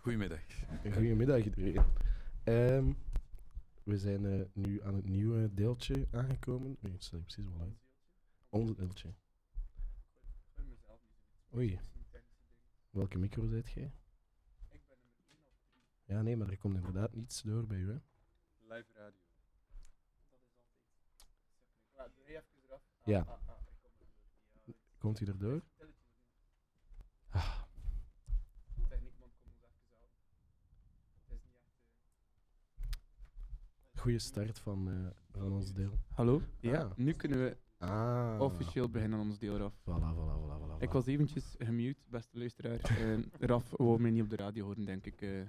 Goedemiddag. Goedemiddag iedereen. Ehm, we zijn eh, nu aan het nieuwe deeltje aangekomen. Nee, het staat precies wel uit. Ons deeltje. Oei. Welke micro zit jij? Ja, nee, maar er komt inderdaad niets door bij u, hè? Live radio. Ja. Komt hij erdoor? Goede start van, eh, van ons deel. Hallo? Ja, nu kunnen we Ah. officieel beginnen aan ons deel, Raf. Voilà, voilà, voilà, voilà. Ik was eventjes gemute, beste luisteraar. Eh, Raf wou mij niet op de radio horen, denk ik. eh.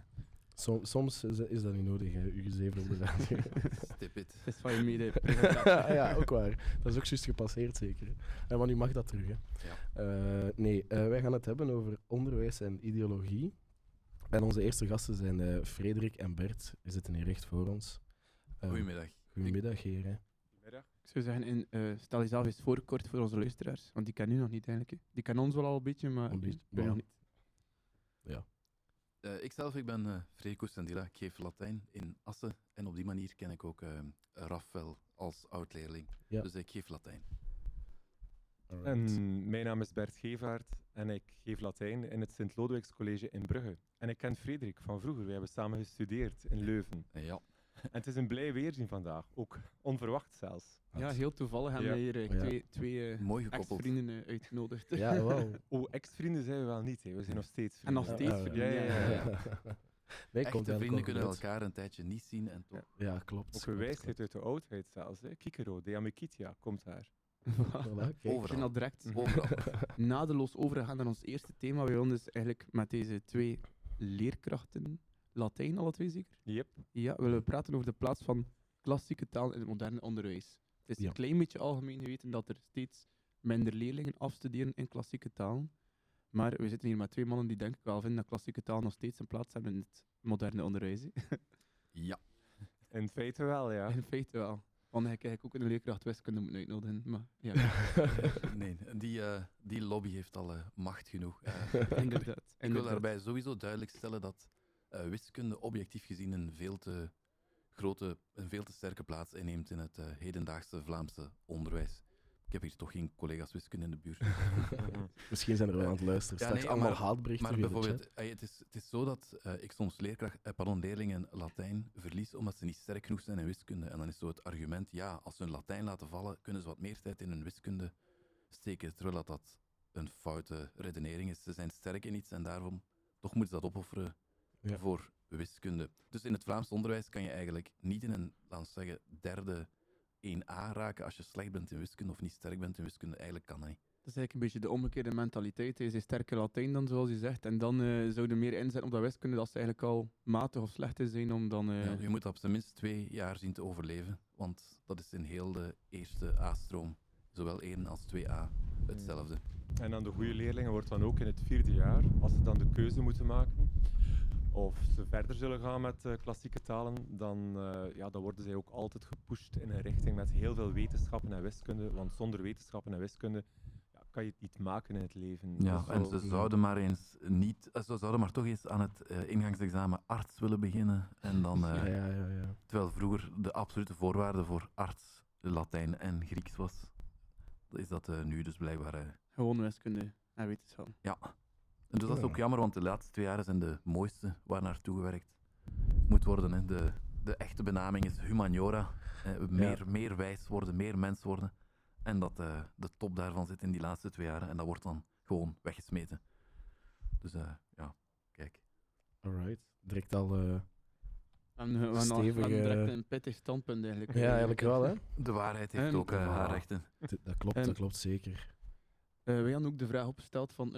Som- soms is, is dat niet nodig, hè, u zeven op de radio. Stip it. het is van je mede ja, ook waar. Dat is ook juist gepasseerd, zeker. hè. Eh, maar nu mag dat terug. Hè. Ja. Eh, nee, eh, wij gaan het hebben over onderwijs en ideologie. En onze eerste gasten zijn eh, Frederik en Bert. Die zitten hier recht voor ons. Eh, Goedemiddag. Goedemiddag, heren. Goedemiddag. Ik zou zeggen, in, eh, stel jezelf eens voor kort voor onze luisteraars. Want die kennen u nog niet eigenlijk. hè. Die kennen ons wel al een beetje, maar Een beetje, u nog ja. niet. Eh, ikzelf, ik ben uh, Frederico Sandila. Ik geef Latijn in Assen. En op die manier ken ik ook eh Rafael als oud-leerling. Ja. Dus ik geef Latijn. Alright. En mijn naam is Bert Gevaert en ik geef Latijn in het Sint-Lodewijks College in Brugge. En ik ken Frederik van vroeger. We hebben samen gestudeerd in Leuven. En ja, En het is een blij weerzien vandaag. Ook onverwacht zelfs. Ja, heel toevallig hebben Ja. we hier eh, Ja. twee, twee eh, ex-vrienden eh, uitgenodigd. Ja, wel. Oh, ex-vrienden zijn we wel niet. Hè. We zijn nog steeds En nog vrienden. steeds Ja, vrienden. ja, ja, ja. Nee, Echte vrienden kunnen elkaar een tijdje niet zien en toch... Ja, klopt. Ook een wijsheid uit de oudheid zelfs. Hè. Kikero, de Amikitia, komt daar. Voilà, Overal. al direct Overal. nadeloos overgegaan naar ons eerste thema. We willen dus eigenlijk met deze twee leerkrachten, Latijn alle twee zeker? Yep. Ja, willen we praten over de plaats van klassieke taal in het moderne onderwijs. Het is Ja. een klein beetje algemeen geweten dat er steeds minder leerlingen afstuderen in klassieke talen. Maar we zitten hier met twee mannen die denk ik wel vinden dat klassieke taal nog steeds een plaats hebben in het moderne onderwijs. Ja. In feite wel, ja. In feite wel. Want ik eigenlijk ook een leerkracht wiskunde moeten uitnodigen. Maar ja, Nee, die, eh, die lobby heeft al eh, macht genoeg. Eh, inderdaad. Ik wil inderdaad. daarbij sowieso duidelijk stellen dat eh, wiskunde objectief gezien een veel te grote, een veel te sterke plaats inneemt in het eh, hedendaagse Vlaamse onderwijs. Ik heb hier toch geen collega's wiskunde in de buurt. Misschien zijn er wel aan het luisteren. Ja, Straks nee, allemaal maar- haatberichten bijvoorbeeld, eh, het, is, het is zo dat ik soms leerkracht, eh, pardon, leerlingen Latijn verlies omdat ze niet sterk genoeg zijn in wiskunde. En dan is zo het argument, ja, als ze hun Latijn laten vallen, kunnen ze wat meer tijd in hun wiskunde steken. Terwijl dat, dat een foute redenering is. Ze zijn sterk in iets en daarom toch moeten ze dat opofferen Ja. voor wiskunde. Dus in het Vlaams onderwijs kan je eigenlijk niet in een, laten we zeggen, derde 1A raken als je slecht bent in wiskunde of niet sterk bent in wiskunde. Eigenlijk kan dat niet. Dat is eigenlijk een beetje de omgekeerde mentaliteit. Hij is sterker Latijn dan, zoals je zegt. En dan eh zouden meer inzetten op dat wiskunde dat ze eigenlijk al matig of slecht is zijn om dan... eh, Ja, je moet op zijn minst twee jaar zien te overleven, want dat is in heel de eerste A-stroom, zowel 1 als 2A, hetzelfde. En dan de goede leerlingen wordt dan ook in het vierde jaar, als ze dan de keuze moeten maken, of ze verder zullen gaan met eh, klassieke talen, dan, eh, ja, dan worden zij ook altijd gepusht in een richting met heel veel wetenschappen en wiskunde. Want zonder wetenschappen en wiskunde ja, kan je het niet maken in het leven. Ja, en ze zouden maar eens niet, eh, ze zouden maar toch eens aan het eh, ingangsexamen arts willen beginnen. En dan, eh, Ja, ja, ja, ja. terwijl vroeger de absolute voorwaarde voor arts Latijn en Grieks was, is dat eh, nu dus blijkbaar eh, Gewoon wiskunde en wetenschap. Ja. En dus dat is ook jammer, want de laatste twee jaren zijn de mooiste waar naartoe gewerkt moet worden. Hè. De, de echte benaming is humaniora. Eh, meer, meer wijs worden, meer mens worden. En dat eh, de top daarvan zit in die laatste twee jaren. En dat wordt dan gewoon weggesmeten. Dus eh, ja, kijk. Alright. Direct al... eh, En we direct een pittig standpunt eigenlijk. Ja, eigenlijk wel, hè. De waarheid heeft En- ook haar rechten. Dat klopt, Ehm, dat klopt zeker. Eh, wij hadden ook de vraag opgesteld van...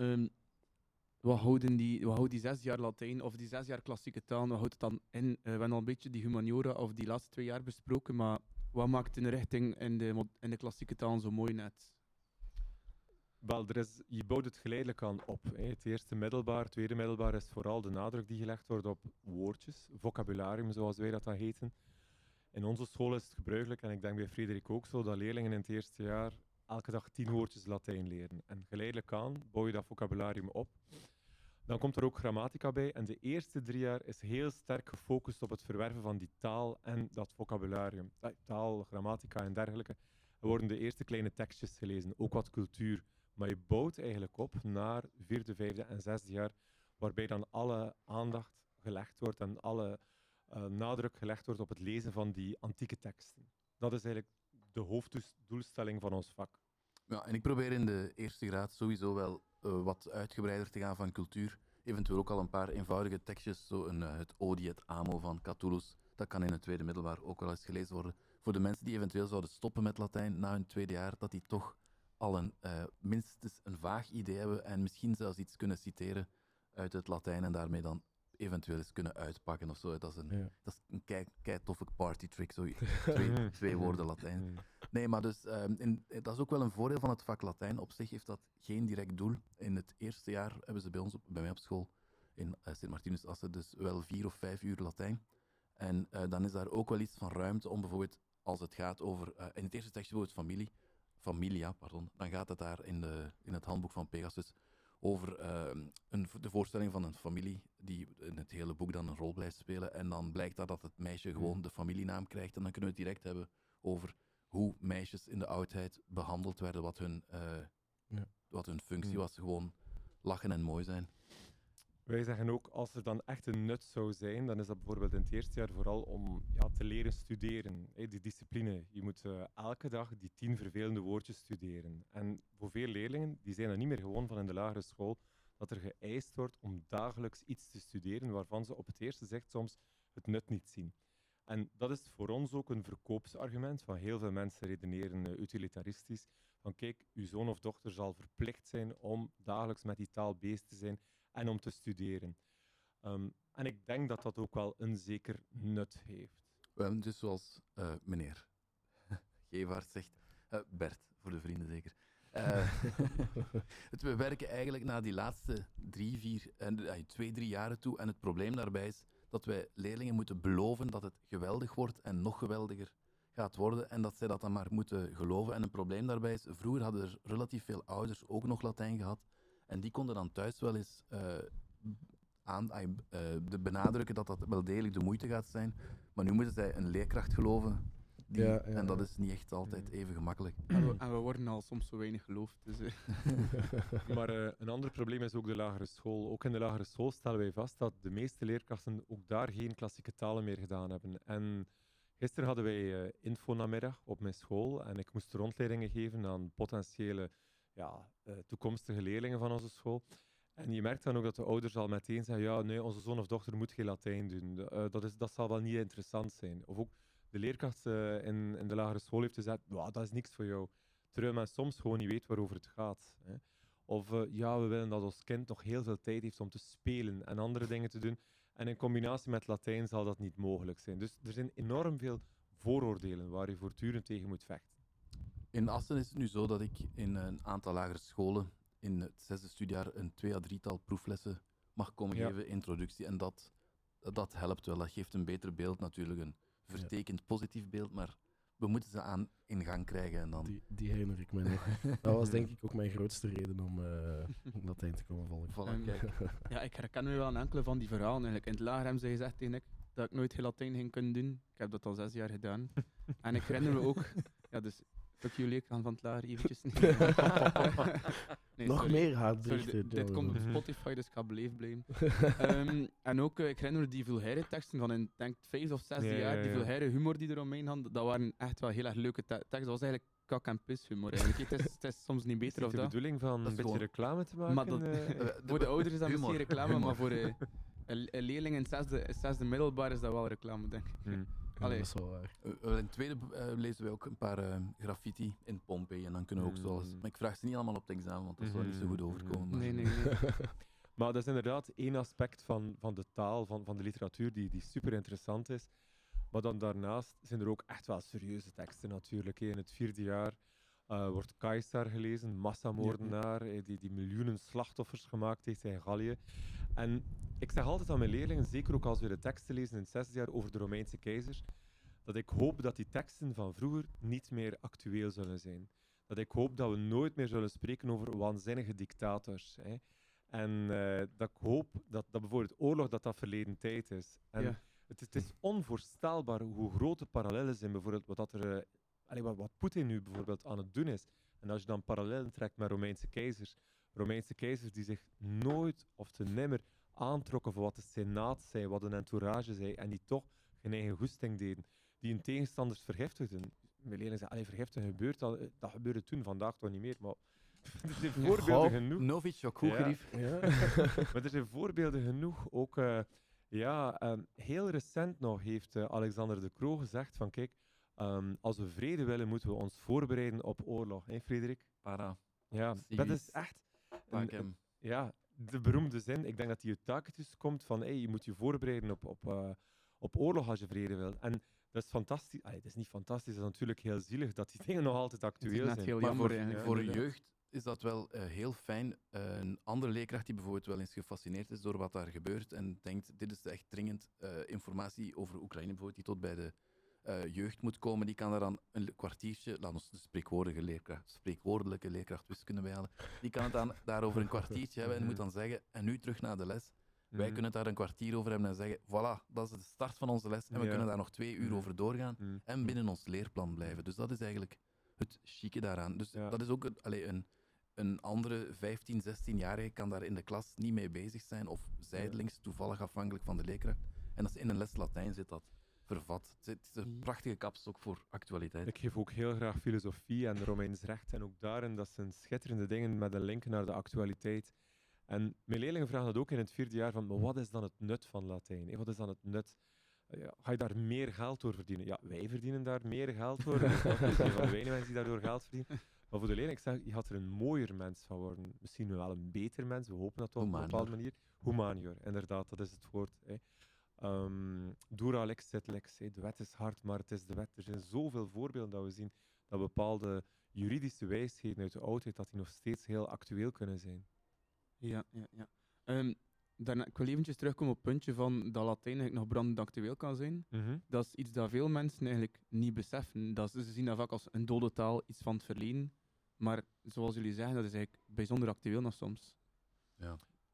wat, houden die, wat houdt die zes jaar Latijn of die zes jaar klassieke taal, wat houdt het dan in? Eh, we hebben al een beetje die humaniora of die laatste twee jaar besproken, maar wat maakt een richting in de, in de klassieke taal zo mooi net? Wel, er is, je bouwt het geleidelijk aan op. Hè. Het eerste middelbaar, het tweede middelbaar is vooral de nadruk die gelegd wordt op woordjes, vocabularium zoals wij dat dan heten. In onze school is het gebruikelijk, en ik denk bij Frederik ook zo, dat leerlingen in het eerste jaar elke dag tien woordjes Latijn leren. En geleidelijk aan bouw je dat vocabularium op. Dan komt er ook grammatica bij. En de eerste drie jaar is heel sterk gefocust op het verwerven van die taal en dat vocabularium. Taal, grammatica en dergelijke. Er worden de eerste kleine tekstjes gelezen, ook wat cultuur. Maar je bouwt eigenlijk op naar vierde, vijfde en zesde jaar, waarbij dan alle aandacht gelegd wordt en alle eh, nadruk gelegd wordt op het lezen van die antieke teksten. Dat is eigenlijk de hoofddoelstelling van ons vak. Ja, en ik probeer in de eerste graad sowieso wel eh, wat uitgebreider te gaan van cultuur. Eventueel ook al een paar eenvoudige tekstjes, zo een, eh, het Odi et Amo van Catullus. Dat kan in het tweede middelbaar ook wel eens gelezen worden. Voor de mensen die eventueel zouden stoppen met Latijn na hun tweede jaar, dat die toch al een, eh, minstens een vaag idee hebben en misschien zelfs iets kunnen citeren uit het Latijn en daarmee dan eventueel eens kunnen uitpakken of zo. Dat is een, Ja. dat is een kei, kei toffe party trick, zo twee, twee woorden Latijn. Nee, maar dus, ehm, in, dat is ook wel een voordeel van het vak Latijn. Op zich heeft dat geen direct doel. In het eerste jaar hebben ze bij ons, op, bij mij op school, in uh, Sint-Martinus Assen, dus wel vier of vijf uur Latijn. En eh, dan is daar ook wel iets van ruimte om bijvoorbeeld, als het gaat over, eh, in het eerste tekstje bijvoorbeeld familie, familia, pardon, dan gaat het daar in, de, in het handboek van Pegasus over ehm, een, de voorstelling van een familie die in het hele boek dan een rol blijft spelen. En dan blijkt dat, dat het meisje gewoon de familienaam krijgt. En dan kunnen we het direct hebben over hoe meisjes in de oudheid behandeld werden, wat hun, eh, Ja. wat hun functie Hmm. was. Gewoon lachen en mooi zijn. Wij zeggen ook, als er dan echt een nut zou zijn, dan is dat bijvoorbeeld in het eerste jaar vooral om ja, te leren studeren. Die discipline. Je moet eh, elke dag die tien vervelende woordjes studeren. En voor veel leerlingen, die zijn er niet meer gewoon van in de lagere school, dat er geëist wordt om dagelijks iets te studeren waarvan ze op het eerste zicht soms het nut niet zien. En dat is voor ons ook een verkoopsargument. Van heel veel mensen redeneren eh, utilitaristisch. Van kijk, uw zoon of dochter zal verplicht zijn om dagelijks met die taal bezig te zijn en om te studeren. Ehm, en ik denk dat dat ook wel een zeker nut heeft. Wel, dus zoals eh, meneer Gevaert zegt, eh, Bert, voor de vrienden zeker. Eh, we werken eigenlijk na die laatste drie, vier, en twee, drie jaren toe. En het probleem daarbij is dat wij leerlingen moeten beloven dat het geweldig wordt en nog geweldiger gaat worden. En dat zij dat dan maar moeten geloven. En een probleem daarbij is, vroeger hadden er relatief veel ouders ook nog Latijn gehad. En die konden dan thuis wel eens eh, aan, eh, de benadrukken dat dat wel degelijk de moeite gaat zijn. Maar nu moeten zij een leerkracht geloven. Die, Ja, ja, en dat ja. is niet echt altijd even gemakkelijk. En we, en we worden al soms zo weinig geloofd. Dus, eh, Maar eh, een ander probleem is ook de lagere school. Ook in de lagere school stellen wij vast dat de meeste leerkrachten ook daar geen klassieke talen meer gedaan hebben. En gisteren hadden wij eh, info-namiddag op mijn school en ik moest rondleidingen geven aan potentiële ja, eh, toekomstige leerlingen van onze school. En je merkt dan ook dat de ouders al meteen zeggen, ja, nee, onze zoon of dochter moet geen Latijn doen. Eh, dat, is, dat zal wel niet interessant zijn. Of ook de leerkracht eh, in, in de lagere school heeft gezegd, "Ja, dat is niks voor jou. Terwijl men soms gewoon niet weet waarover het gaat. Hè. Of ja, we willen dat ons kind nog heel veel tijd heeft om te spelen en andere dingen te doen. En in combinatie met Latijn zal dat niet mogelijk zijn. Dus er zijn enorm veel vooroordelen waar je voortdurend tegen moet vechten. In Assen is het nu zo dat ik in een aantal lagere scholen in het zesde studiejaar een twee à drietal proeflessen mag komen Ja. geven, introductie. En dat, dat helpt wel. Dat geeft een beter beeld natuurlijk, een vertekend positief beeld, maar we moeten ze aan in gang krijgen en dan... Die, die herinner ik me nog. Dat was denk ik ook mijn grootste reden om eh Latijn te komen volgen. Voilà, Ehm, kijk. ja, ik herken nu wel een enkele van die verhalen. Eigenlijk. In het lager hebben ze gezegd tegen ik dat ik nooit heel Latijn ging kunnen doen. Ik heb dat al zes jaar gedaan. en ik herinner me ook... Ja, dus... Fuck you, leerkracht van het lager, eventjes. Nee, nog sorry. meer haatberichten. dit, dit komt op Mhm. Spotify, dus ik ga beleefd blijven. Ehm, en ook, eh, ik herinner me die vulgaire teksten van in denk, het vijfde of zesde Ja, jaar, ja, die vulgaire humor die er omheen hadden, dat waren echt wel heel erg leuke te- teksten. Dat was eigenlijk kak- en pis humor eigenlijk. Het is, het is soms niet beter of de dat. bedoeling van Dat een beetje gewoon- reclame te maken? Maar dat- eh? Eh, Voor de ouders is dat humor, misschien reclame, humor. maar voor eh, een, een leerling in het zesde, zesde middelbaar is dat wel reclame, denk ik. Hm. Allee. dat is wel waar. Eh, in het tweede eh, lezen we ook een paar eh, graffiti in Pompeii en dan kunnen we ook zoals... Mm. Maar ik vraag ze niet allemaal op het examen, want dat zou niet zo goed Mhm, overkomen. Nee, nee, nee. Maar dat is inderdaad één aspect van, van de taal, van, van de literatuur, die, die super interessant is. Maar dan daarnaast zijn er ook echt wel serieuze teksten natuurlijk. hè. In het vierde jaar eh, wordt Caesar gelezen, massamoordenaar, eh, die, die miljoenen slachtoffers gemaakt heeft in Gallië. En ik zeg altijd aan mijn leerlingen, zeker ook als we de teksten lezen in het zesde jaar over de Romeinse keizers, dat ik hoop dat die teksten van vroeger niet meer actueel zullen zijn. Dat ik hoop dat we nooit meer zullen spreken over waanzinnige dictators. Hè. En eh, dat ik hoop dat, dat bijvoorbeeld oorlog dat dat verleden tijd is. En Ja. het, is- het is onvoorstelbaar hoe grote parallellen zijn. Bijvoorbeeld wat, dat er, allee, wat, wat Poetin nu bijvoorbeeld aan het doen is. En als je dan parallellen trekt met Romeinse keizers. Romeinse keizers die zich nooit of te nimmer aantrokken voor wat de Senaat zei, wat een entourage zei. En die toch geen eigen goesting deden. Die hun tegenstanders vergiftigden. Mijn leerling zei, allee, vergiftigen gebeurt al. eh, Dat gebeurde toen, vandaag toch niet meer. Maar er zijn voorbeelden genoeg. Goed Ja. gerief. Ja. Maar er zijn voorbeelden genoeg. Ook eh, ja, ehm, heel recent nog heeft eh, Alexander de Croo gezegd van kijk, ehm, als we vrede willen, moeten we ons voorbereiden op oorlog. Hé, Frederik? Para, Ja, dat is echt een- een- ja, de beroemde zin. Ik denk dat die uit Tacitus komt van hey, je moet je voorbereiden op, op, eh, op oorlog als je vrede wilt. En dat is fantastisch. Allee, het is niet fantastisch, het is natuurlijk heel zielig dat die dingen nog altijd Het is actueel zijn. heel Maar jammer voor, eigenlijk. voor inderdaad. jeugd is dat wel eh, heel fijn. Eh, een andere leerkracht die bijvoorbeeld wel eens gefascineerd is door wat daar gebeurt en denkt, dit is echt dringend eh, informatie over Oekraïne bijvoorbeeld, die tot bij de eh, jeugd moet komen, die kan daar dan een kwartiertje, laat ons de spreekwoordelijke leerkracht, spreekwoordelijke leerkracht wiskunde bijhalen, die kan het dan daarover een kwartiertje hebben en moet dan zeggen, en nu terug naar de les. Wij Mhm. kunnen het daar een kwartier over hebben en zeggen, voilà, dat is de start van onze les en we Ja. kunnen daar nog twee uur Mhm. over doorgaan Mhm. en binnen ons leerplan blijven. Dus dat is eigenlijk het chique daaraan. Dus Ja. dat is ook een, allee, een, een andere 15, 16-jarige kan daar in de klas niet mee bezig zijn of zijdelings, toevallig afhankelijk van de leerkracht. En als in een les Latijn zit dat vervat. Het is- een Ja. prachtige kapstok voor actualiteit. Ik geef ook heel graag filosofie en Romeins recht. En ook daarin, dat zijn schitterende dingen met een link naar de actualiteit. En mijn leerlingen vragen dat ook in het vierde jaar van, maar wat is dan het nut van Latijn? Wat is dan het nut? Eh, ja, ga je daar meer geld door verdienen? Ja, wij verdienen daar meer geld voor. Dus dat is een van de weinige mensen die daardoor geld verdienen. Maar voor de leerling, ik zeg, je gaat er een mooier mens van worden. Misschien wel een beter mens, we hopen dat toch op een bepaalde manier. Humanior, inderdaad, dat is het woord. Hè. Ehm, dura lex sed lex. De wet is hard, maar het is de wet. Er zijn zoveel voorbeelden dat we zien dat bepaalde juridische wijsheden uit de oudheid dat die nog steeds heel actueel kunnen zijn. Ja, ja, ja. Ehm, daarna, ik wil eventjes terugkomen op het puntje van dat Latijn eigenlijk nog brandend actueel kan zijn. Dat is iets dat veel mensen eigenlijk niet beseffen. Dat ze, ze zien dat vaak als een dode taal, iets van het verleden. Maar zoals jullie zeggen, dat is eigenlijk bijzonder actueel nog soms.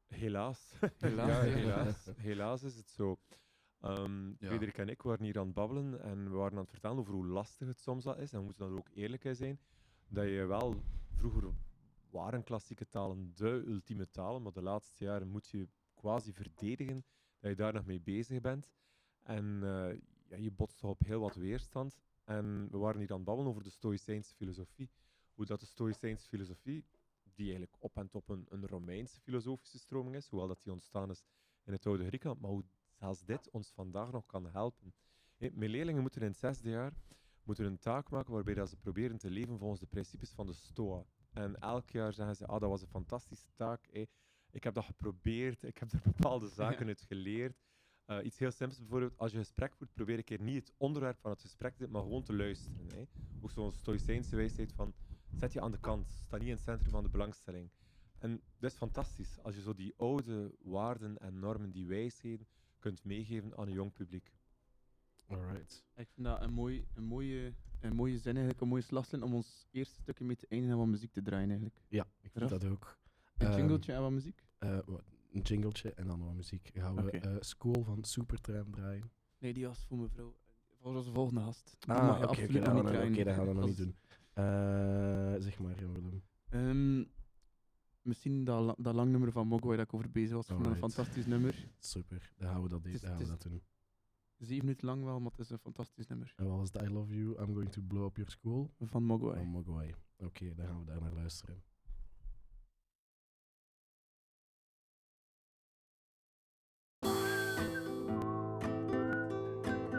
Helaas. Helaas, ja, helaas. helaas is het zo. Ja. Frederik en ik waren hier aan het babbelen en we waren aan het vertellen over hoe lastig het soms al is. En we moeten daar ook eerlijk in zijn. Dat je wel, vroeger waren klassieke talen de ultieme talen, maar de laatste jaren moet je quasi verdedigen dat je daar nog mee bezig bent. En eh, ja, je botst op heel wat weerstand. En we waren hier aan het babbelen over de Stoïcijnse filosofie. Hoe dat de Stoïcijnse filosofie, die eigenlijk op en top een, een Romeinse filosofische stroming is, hoewel dat die ontstaan is in het oude Griekenland, maar hoe zelfs dit ons vandaag nog kan helpen. Mijn leerlingen moeten in het zesde jaar moeten een taak maken waarbij dat ze proberen te leven volgens de principes van de Stoa. En elk jaar zeggen ze, ah, dat was een fantastische taak. Ik heb dat geprobeerd, ik heb er bepaalde zaken uit geleerd. Eh, iets heel simpels bijvoorbeeld, als je gesprek voert, probeer een keer niet het onderwerp van het gesprek te maar gewoon te luisteren. Hè. Ook zo'n stoïcijnse wijsheid van, zet je aan de kant, sta niet in het centrum van de belangstelling. En dat is fantastisch, als je zo die oude waarden en normen, die wijsheden, kunt meegeven aan een jong publiek. Alright. Ik vind dat een, mooi, een, mooie, een mooie zin, eigenlijk, een mooie slagzin om ons eerste stukje mee te eindigen en wat muziek te draaien. Eigenlijk. Ja, ik vind Raf? dat ook. Een Ehm, jingletje en wat muziek? Eh, wat, een jingletje en dan wat muziek. Gaan we eh, School van Supertram draaien? Nee, die was voor mevrouw. Voor onze volgende gast. Ah, oké, dan nog gaan niet we- draaien. oké, dan gaan we dat nog Dat niet doen. Eh, zeg maar, Jan Willem. Ehm, misschien dat, dat lang nummer van Mogwai dat ik over bezig was. Dat een Alright. fantastisch nummer. Super, dan gaan we dat, is- dan gaan we dat doen. Zeven minuten lang wel, maar het is een fantastisch nummer. En wat was het? I love you, I'm going to blow up your school? Van Mogwai. Van Mogwai. Oké, dan gaan we daar naar luisteren.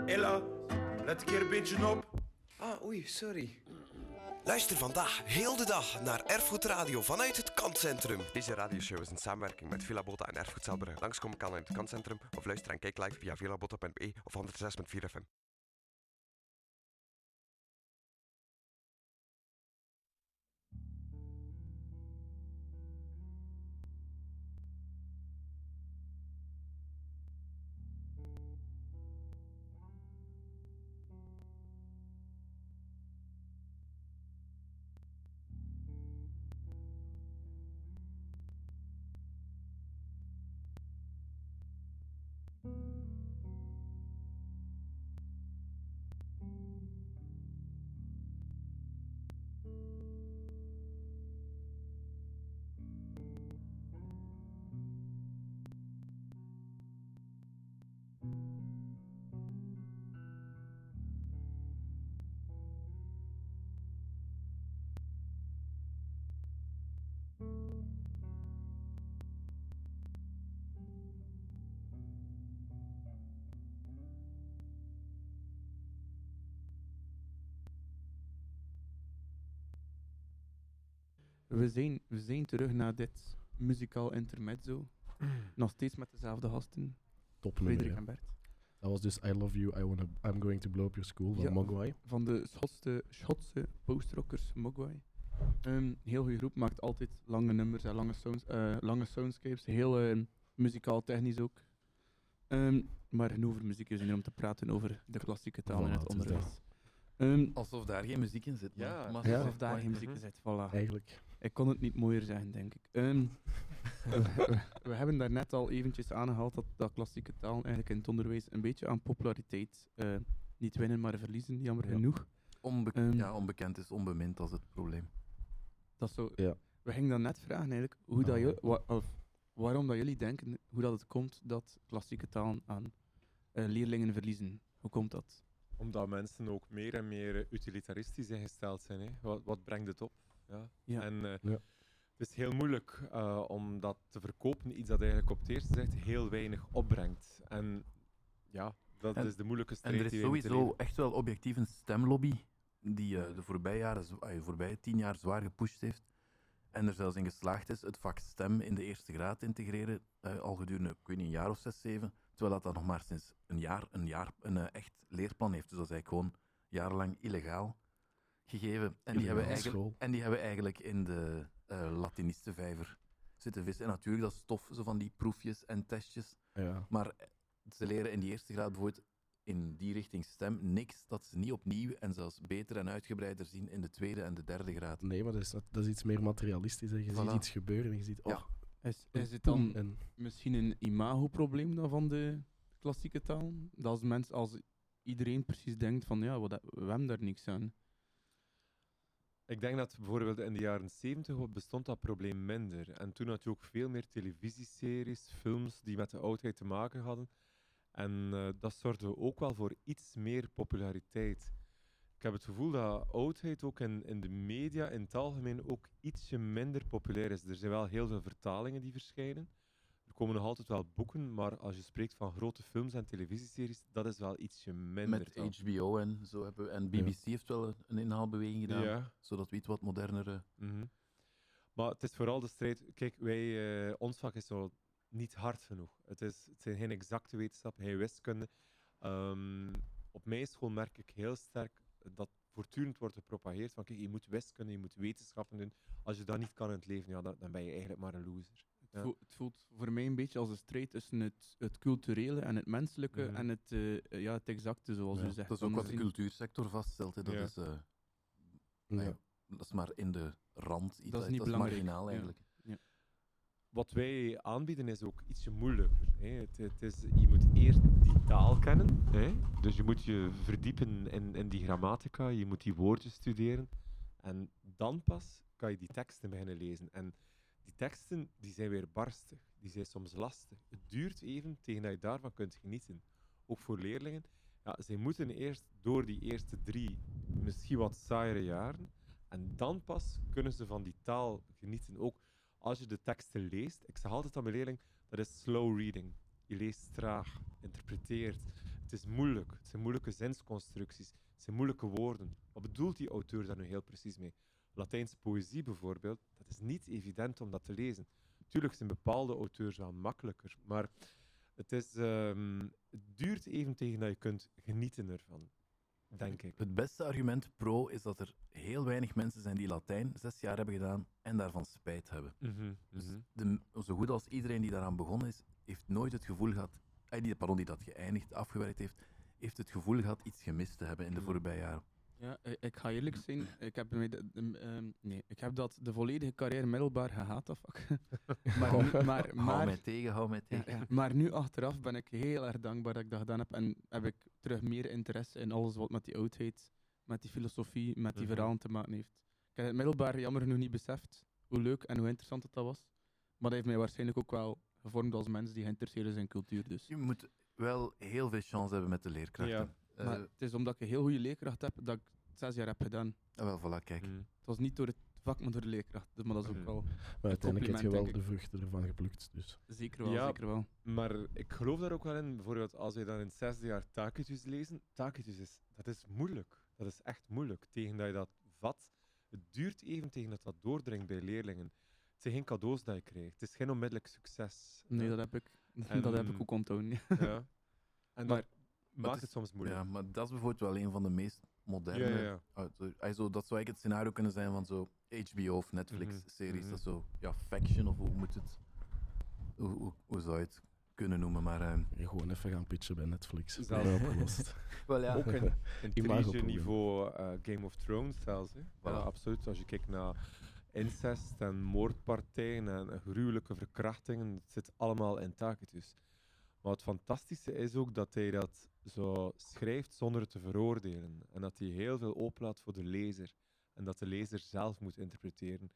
Ella, let een keer een beetje op. Ah, oei, sorry. Luister vandaag heel de dag naar Erfgoed Radio vanuit het Kantcentrum. Deze radioshow is in samenwerking met Villa Botta en Erfgoed Zelbrugge. Langskomen kan in het Kantcentrum of luister en kijk live via villabotta.be of 106.4 FM. Zijn, we zijn terug naar dit muzikaal intermezzo. Nog steeds met dezelfde gasten, Top nummer. Frederik en Bert. Dat was dus I Love You, I wanna, I'm Going to Blow Up Your School van Ja. Mogwai. Van de Schotse, Schotse postrockers Mogwai. Een heel goede groep, maakt altijd lange nummers en lange, sounds, eh, lange soundscapes. Heel eh, muzikaal technisch ook. Ehm, maar genoeg over muziek is er om te praten over de klassieke taal in Voilà, het onderwijs. Ehm, Alsof daar geen muziek in zit. Ja. maar, Ja. alsof daar geen muziek in zit, voilà. Eigenlijk. Ik kon het niet mooier zeggen, denk ik. Ehm, we, hebben daar net al eventjes aangehaald dat, dat klassieke taal eigenlijk in het onderwijs een beetje aan populariteit eh, niet winnen, maar verliezen, jammer Ja. genoeg. Onbe- Ehm. ja, onbekend is onbemind als het probleem. Dat is zo, Ja. We gingen dan net vragen eigenlijk hoe dat Ah. wa- of waarom dat jullie denken hoe dat het komt dat klassieke taal aan eh, leerlingen verliezen. Hoe komt dat? Omdat mensen ook meer en meer utilitaristisch ingesteld zijn. Hè. Wat, wat brengt het op? Ja. Ja. En eh, Ja. het is heel moeilijk eh, om dat te verkopen, iets dat eigenlijk op het eerste zicht heel weinig opbrengt. En ja, dat En- is de moeilijke En strijd er is sowieso echt wel objectief een stemlobby die eh, de voorbije, jaren, voorbije tien jaar zwaar gepusht heeft. En er zelfs in geslaagd is het vak stem in de eerste graad te integreren, eh, al gedurende, ik weet niet, een jaar of zes, zeven. Terwijl dat, dat nog maar sinds een jaar een, jaar, een eh, echt leerplan heeft. Dus dat is eigenlijk gewoon jarenlang illegaal gegeven. En die, hebben eigenlijk, en die hebben eigenlijk in de eh Latinistenvijver zitten vissen. En natuurlijk, dat is tof, zo van die proefjes en testjes. Ja. Maar ze leren in die eerste graad bijvoorbeeld in die richting stem niks dat ze niet opnieuw en zelfs beter en uitgebreider zien in de tweede en de derde graad. Nee, maar dat is, dat is iets meer materialistisch. Hè. Je ziet iets gebeuren en je ziet... Oh, Ja. Is, is het dan en, misschien een imagoprobleem dan van de klassieke taal? Dat als, mensen, als iedereen precies denkt van ja, wat, we hebben daar niks aan. Ik denk dat bijvoorbeeld in de jaren 70 bestond dat probleem minder. En toen had je ook veel meer televisieseries, films die met de oudheid te maken hadden. En eh, dat zorgde ook wel voor iets meer populariteit. Ik heb het gevoel dat oudheid ook in, in de media in het algemeen ook ietsje minder populair is. Er zijn wel heel veel vertalingen die verschijnen. Er komen nog altijd wel boeken, maar als je spreekt van grote films en televisieseries, dat is wel ietsje minder. Met dan. HBO en zo hebben we. En BBC heeft wel een- inhaalbeweging gedaan, Ja. zodat we iets wat modernere. Mhm. Maar het is vooral de strijd. Kijk, wij, eh, ons vak is zo niet hard genoeg. Het, is, het zijn geen exacte wetenschappen, geen wiskunde. Ehm, op mijn school merk ik heel sterk dat voortdurend wordt gepropageerd van kijk, je moet wiskunde, je moet wetenschappen doen. Als je dat niet kan in het leven, ja, dan, dan ben je eigenlijk maar een loser. Het, Ja. voelt, het voelt voor mij een beetje als een strijd tussen het, het culturele en het menselijke Mhm. en het, eh, ja, het exacte, zoals Ja, u zegt. Dat is ook wat de cultuursector vaststelt. Hè. Dat, Ja. is, eh, ja. ja, dat is maar in de rand. Iets, Dat is niet dat belangrijk, marginaal ja. eigenlijk. Wat wij aanbieden is ook ietsje moeilijker. Hè. Het, het is, je moet eerst die taal kennen. Hè. Dus je moet je verdiepen in, in die grammatica, je moet die woordjes studeren. En dan pas kan je die teksten beginnen lezen. En die teksten die zijn weer barstig, die zijn soms lastig. Het duurt even tegen dat je daarvan kunt genieten. Ook voor leerlingen. Ja, zij moeten eerst door die eerste drie, misschien wat saaiere jaren. En dan pas kunnen ze van die taal genieten. Ook als je de teksten leest, ik zeg altijd aan mijn leerling, dat is slow reading. Je leest traag, interpreteert. Het is moeilijk. Het zijn moeilijke zinsconstructies. Het zijn moeilijke woorden. Wat bedoelt die auteur daar nu heel precies mee? Latijnse poëzie bijvoorbeeld, dat is niet evident om dat te lezen. Tuurlijk zijn bepaalde auteurs wel makkelijker, maar het, is, ehm, het duurt even tegen dat je kunt genieten ervan, denk ik. Het beste argument pro is dat er heel weinig mensen zijn die Latijn zes jaar hebben gedaan en daarvan spijt hebben. Mhm, Dus mhm. de, zo goed als iedereen die daaraan begonnen is, heeft nooit het gevoel gehad, eh, die, pardon, die dat geëindigd, afgewerkt heeft, heeft het gevoel gehad iets gemist te hebben in de Mm. voorbije jaren. Ja, eh, ik ga eerlijk zijn, ik heb, de- de- ehm, nee, ik heb dat de volledige carrière middelbaar gehaat, dat vak. maar, nu, maar, hou maar, mij tegen, hou mij tegen. ja. maar nu achteraf ben ik heel erg dankbaar dat ik dat gedaan heb en heb ik terug meer interesse in alles wat met die oudheid, met die filosofie, met die Mhm. verhalen te maken heeft. Ik heb het middelbaar jammer genoeg niet beseft hoe leuk en hoe interessant het dat was. Maar dat heeft mij waarschijnlijk ook wel gevormd als mens die geïnteresseerd is in cultuur. Dus. Je moet, wel heel veel chance hebben met de leerkrachten. Ja. Eh, Maar het is omdat ik een heel goede leerkracht heb dat ik het zes jaar heb gedaan. ah, wel, voilà, kijk. Mhm. Het was niet door het vak, maar door de leerkracht. Dus- Maar dat is ook Mhm. wel Maar uiteindelijk heb je wel de vruchten ervan geplukt. Dus. zeker wel. Ja. Zeker wel. Maar ik geloof daar ook wel in, bijvoorbeeld als we dan in het zesde jaar Tacitus lezen, Tacitus is, dat is moeilijk. Dat is echt moeilijk. Tegen dat je dat vat, het duurt even tegen dat dat doordringt bij leerlingen. Het zijn geen cadeaus dat je krijgt. Het is geen onmiddellijk succes. Nee, dat heb ik, En- dat heb ik ook onthouden. ja. Ja. En Maar- dat maakt is- het soms moeilijk. Ja, maar dat is bijvoorbeeld wel een van de meest moderne. Ja, ja, zo, dat zou eigenlijk het scenario kunnen zijn van zo HBO of Netflix-series. mhm. Dat is zo, ja, Faction of hoe moet het. Hoe, hoe, hoe zou je het kunnen noemen? Maar. Je gewoon even gaan pitchen bij Netflix. Dat is opgelost. wel ja. Ook een Imagoprobleem. niveau eh Game of Thrones zelfs. Hè. Ja, absoluut. Als je kijkt naar incest en moordpartijen en gruwelijke verkrachtingen, het zit allemaal in Tacitus. Maar het fantastische is ook dat hij dat zo schrijft zonder het te veroordelen. En dat hij heel veel oplaat voor de lezer. En dat de lezer zelf moet interpreteren.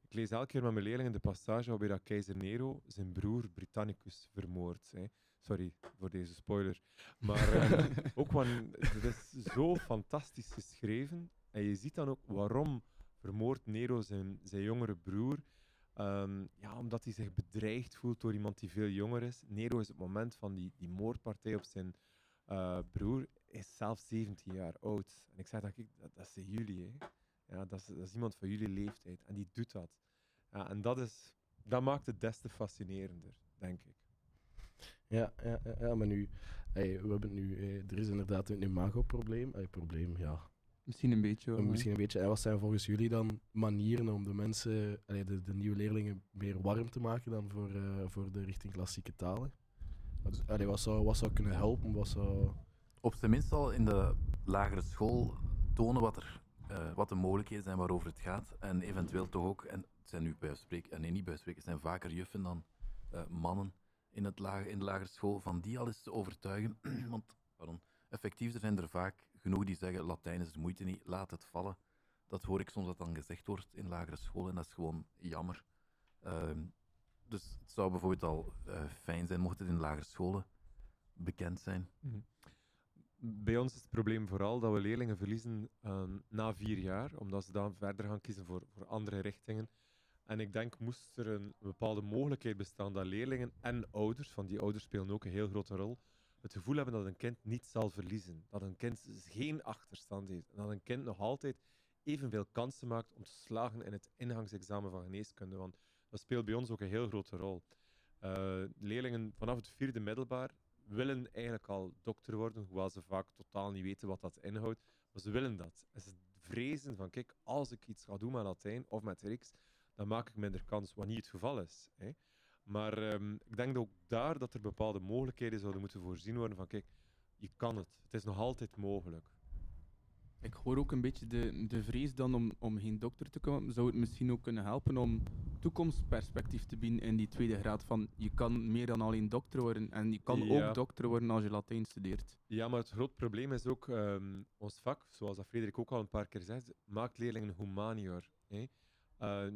Ik lees elke keer met mijn leerlingen de passage waarbij dat keizer Nero zijn broer Britannicus vermoordt. Sorry voor deze spoiler. Maar ehm, ook wanneer, het is zo fantastisch geschreven. En je ziet dan ook waarom vermoordt Nero zijn, zijn jongere broer. Ehm, ja, omdat hij zich bedreigd voelt door iemand die veel jonger is. Nero is op het moment van die, die moordpartij op zijn eh, broer, is zelf 17 jaar oud. En ik zeg dan, kijk, dat, dat zijn jullie. Hè. Ja, dat, is, dat iemand van jullie leeftijd. En die doet dat. Ja, en dat, is, dat maakt het des te fascinerender, denk ik. Ja, ja, ja, maar nu, hey, we hebben nu, eh, er is inderdaad een imago-probleem. Hey, probleem, ja. Misschien een beetje. Misschien een beetje. En wat zijn volgens jullie dan manieren om de mensen, allee, de, de nieuwe leerlingen, meer warm te maken dan voor, eh, voor de richting klassieke talen? Wat, allee, wat, zou, wat zou kunnen helpen? Wat zou... op zijn minst al in de lagere school tonen wat, er, eh, wat de mogelijkheden zijn waarover het gaat. En eventueel toch ook, en het zijn nu bij wijze van spreken, en nee, niet bij wijze van spreken, het zijn vaker juffen dan eh, mannen in, het lage, in de lagere school, van die al eens te overtuigen. Want, pardon, effectief, er zijn er vaak genoeg die zeggen, Latijn is de moeite niet, laat het vallen. Dat hoor ik soms dat dan gezegd wordt in lagere school en dat is gewoon jammer. Ehm, dus het zou bijvoorbeeld al eh, fijn zijn mocht het in lagere scholen bekend zijn. Bij ons is het probleem vooral dat we leerlingen verliezen ehm, na vier jaar, omdat ze dan verder gaan kiezen voor, voor andere richtingen. En ik denk, moest er een bepaalde mogelijkheid bestaan dat leerlingen en ouders, van die ouders spelen ook een heel grote rol, het gevoel hebben dat een kind niet zal verliezen. Dat een kind geen achterstand heeft. En dat een kind nog altijd evenveel kansen maakt om te slagen in het ingangsexamen van geneeskunde. Want dat speelt bij ons ook een heel grote rol. Eh, leerlingen vanaf het vierde middelbaar willen eigenlijk al dokter worden, hoewel ze vaak totaal niet weten wat dat inhoudt. Maar ze willen dat. En ze vrezen van, kijk, als ik iets ga doen met Latijn of met Grieks, dan maak ik minder kans, wat niet het geval is. Hè. Maar ehm, ik denk ook daar dat er bepaalde mogelijkheden zouden moeten voorzien worden van, kijk, je kan het. Het is nog altijd mogelijk. Ik hoor ook een beetje de, de vrees dan om, om geen dokter te komen. Zou het misschien ook kunnen helpen om toekomstperspectief te bieden in die tweede graad? Van je kan meer dan alleen dokter worden en je kan Ja. ook dokter worden als je Latijn studeert. Ja, maar het groot probleem is ook, ehm, ons vak, zoals dat Frederik ook al een paar keer zegt, maakt leerlingen humanior. Hè. Eh,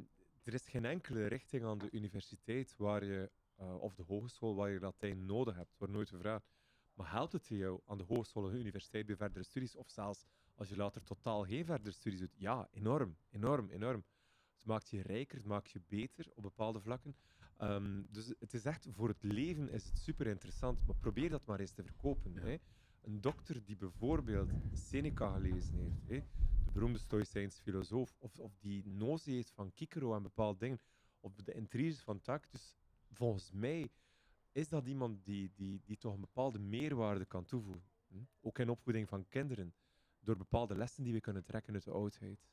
er is geen enkele richting aan de universiteit waar je, eh, of de hogeschool waar je Latijn nodig hebt, wordt nooit gevraagd. Maar helpt het jou aan de hogeschool of de universiteit bij verdere studies, of zelfs als je later totaal geen verdere studies doet? Ja, enorm, enorm, enorm. Het maakt je rijker, het maakt je beter op bepaalde vlakken. Ehm, dus het is echt, voor het leven is het super interessant, maar probeer dat maar eens te verkopen. Hè. Een dokter die bijvoorbeeld Seneca gelezen heeft, hè, beroemde Stoïcijns filosoof, of, of die notie heeft van Cicero en bepaalde dingen, of de intriges van Tacitus, volgens mij is dat iemand die, die, die toch een bepaalde meerwaarde kan toevoegen. Hm? Ook in opvoeding van kinderen, door bepaalde lessen die we kunnen trekken uit de oudheid.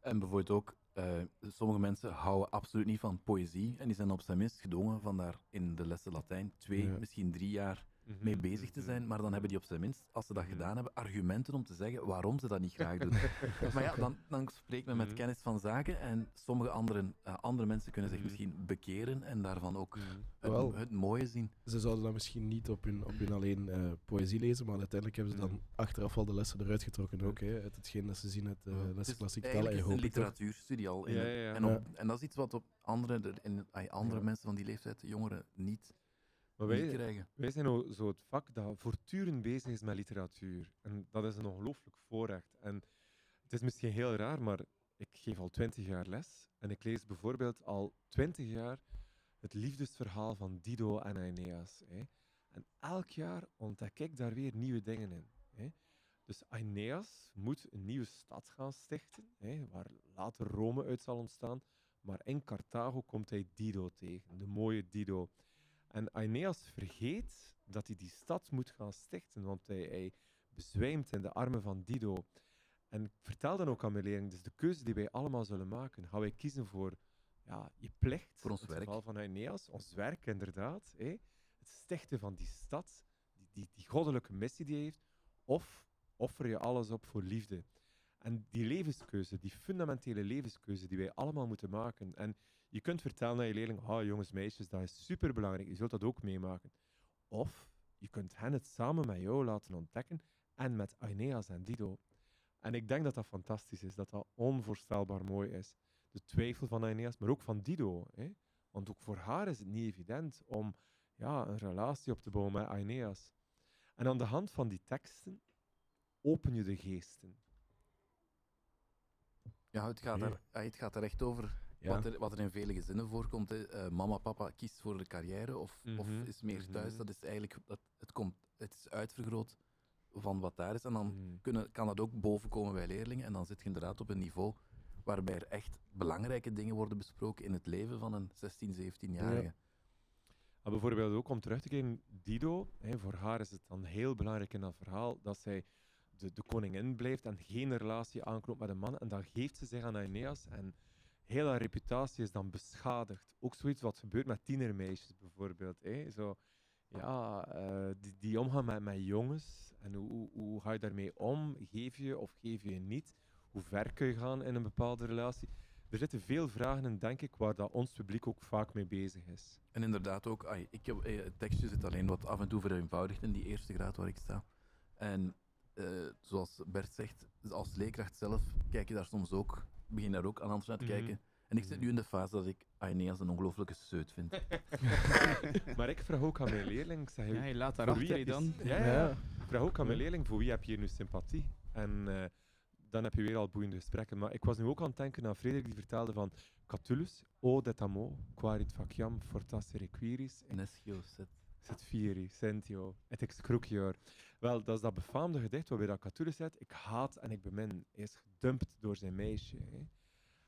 En bijvoorbeeld ook, eh, sommige mensen houden absoluut niet van poëzie en die zijn op zijn minst gedwongen van daar in de lessen Latijn twee, Ja. misschien drie jaar mee bezig te zijn, maar dan hebben die op zijn minst, als ze dat Mhm. gedaan hebben, argumenten om te zeggen waarom ze dat niet graag doen. maar ja, dan, dan spreekt men met Mhm. kennis van zaken en sommige anderen, eh, andere mensen kunnen zich Mhm. misschien bekeren en daarvan ook Mhm. het, mooie zien. Ze zouden dan misschien niet op hun, op hun alleen eh, poëzie lezen, maar uiteindelijk hebben ze dan Mhm. achteraf al de lessen eruit getrokken ook, hè, uit hetgeen dat ze zien uit de Ja. lessen Het is klassieke talen. is een literatuurstudie al. In Ja, het- ja, ja. En, op, en dat is iets wat op andere, er- in, andere Ja. mensen van die leeftijd, jongeren, niet Maar wij, krijgen. wij zijn nou zo het vak dat voortdurend bezig is met literatuur. En dat is een ongelooflijk voorrecht. En het is misschien heel raar, maar ik geef al twintig jaar les. En ik lees bijvoorbeeld al twintig jaar het liefdesverhaal van Dido en Aeneas. Hè. En elk jaar ontdek ik daar weer nieuwe dingen in. Hè. Dus Aeneas moet een nieuwe stad gaan stichten, hè, waar later Rome uit zal ontstaan. Maar in Carthago komt hij Dido tegen, de mooie Dido. En Aeneas vergeet dat hij die stad moet gaan stichten, want hij, hij bezwijmt in de armen van Dido. En ik vertel dan ook aan mijn leerlingen, dus de keuze die wij allemaal zullen maken, gaan wij kiezen voor ja, je plicht, Voor ons het werk. geval van Aeneas, ons werk inderdaad, hè, het stichten van die stad, die, die, die goddelijke missie die hij heeft, of offer je alles op voor liefde. En die levenskeuze, die fundamentele levenskeuze die wij allemaal moeten maken. En je kunt vertellen aan je leerling, ah jongens, meisjes, dat is superbelangrijk, je zult dat ook meemaken. Of je kunt hen het samen met jou laten ontdekken en met Aeneas en Dido. En ik denk dat dat fantastisch is, dat dat onvoorstelbaar mooi is. De twijfel van Aeneas, maar ook van Dido. Hè? Want ook voor haar is het niet evident om ja, een relatie op te bouwen met Aeneas. En aan de hand van die teksten open je de geesten. Ja, het gaat, er, ja, het gaat er echt over Ja. wat, er, wat er in vele gezinnen voorkomt. Hè. Eh, mama, papa kiest voor de carrière of, of Mhm, is meer thuis. mhm. Dat is eigenlijk, dat, het, komt, het is uitvergroot van wat daar is. En dan Mm. kunnen, kan dat ook bovenkomen bij leerlingen. En dan zit je inderdaad op een niveau waarbij er echt belangrijke dingen worden besproken in het leven van een 16, 17-jarige. Maar bijvoorbeeld ook om terug te keren, Dido, hè, voor haar is het dan heel belangrijk in dat verhaal dat zij de, de koningin blijft en geen relatie aanknoopt met een man. En dan geeft ze zich aan Aeneas en haar reputatie is dan beschadigd. Ook zoiets wat gebeurt met tienermeisjes bijvoorbeeld. Hè. Zo, ja, eh, die, die omgaan met, met jongens en hoe, hoe, hoe ga je daarmee om? Geef je of geef je niet? Hoe ver kun je gaan in een bepaalde relatie? Er zitten veel vragen in, denk ik, waar dat ons publiek ook vaak mee bezig is. En inderdaad ook, ik heb, eh, het tekstje zit alleen wat af en toe vereenvoudigd in die eerste graad waar ik sta. En eh, zoals Bert zegt, als leerkracht zelf kijk je daar soms ook, begin daar ook aan anders naar te Mhm. kijken. En ik zit nu in de fase dat ik Aeneas een ongelooflijke seut vind. maar ik vraag ook aan mijn leerling, ik zeg, Ja, je laat voor daarachter wie je heb je dan. Ja, ja, ja. Ik vraag ook aan mijn leerling, voor wie heb je hier nu sympathie? En eh, dan heb je weer al boeiende gesprekken. Maar ik was nu ook aan het denken aan Frederik, die vertelde van Catullus, o det amo, quarit faciam fortasse requiris, Neschio set. set fieri, sentio, et excrucior. Wel, dat is dat befaamde gedicht waarbij dat Catullus zegt, ik haat en ik bemin. Hij is gedumpt door zijn meisje. Hè.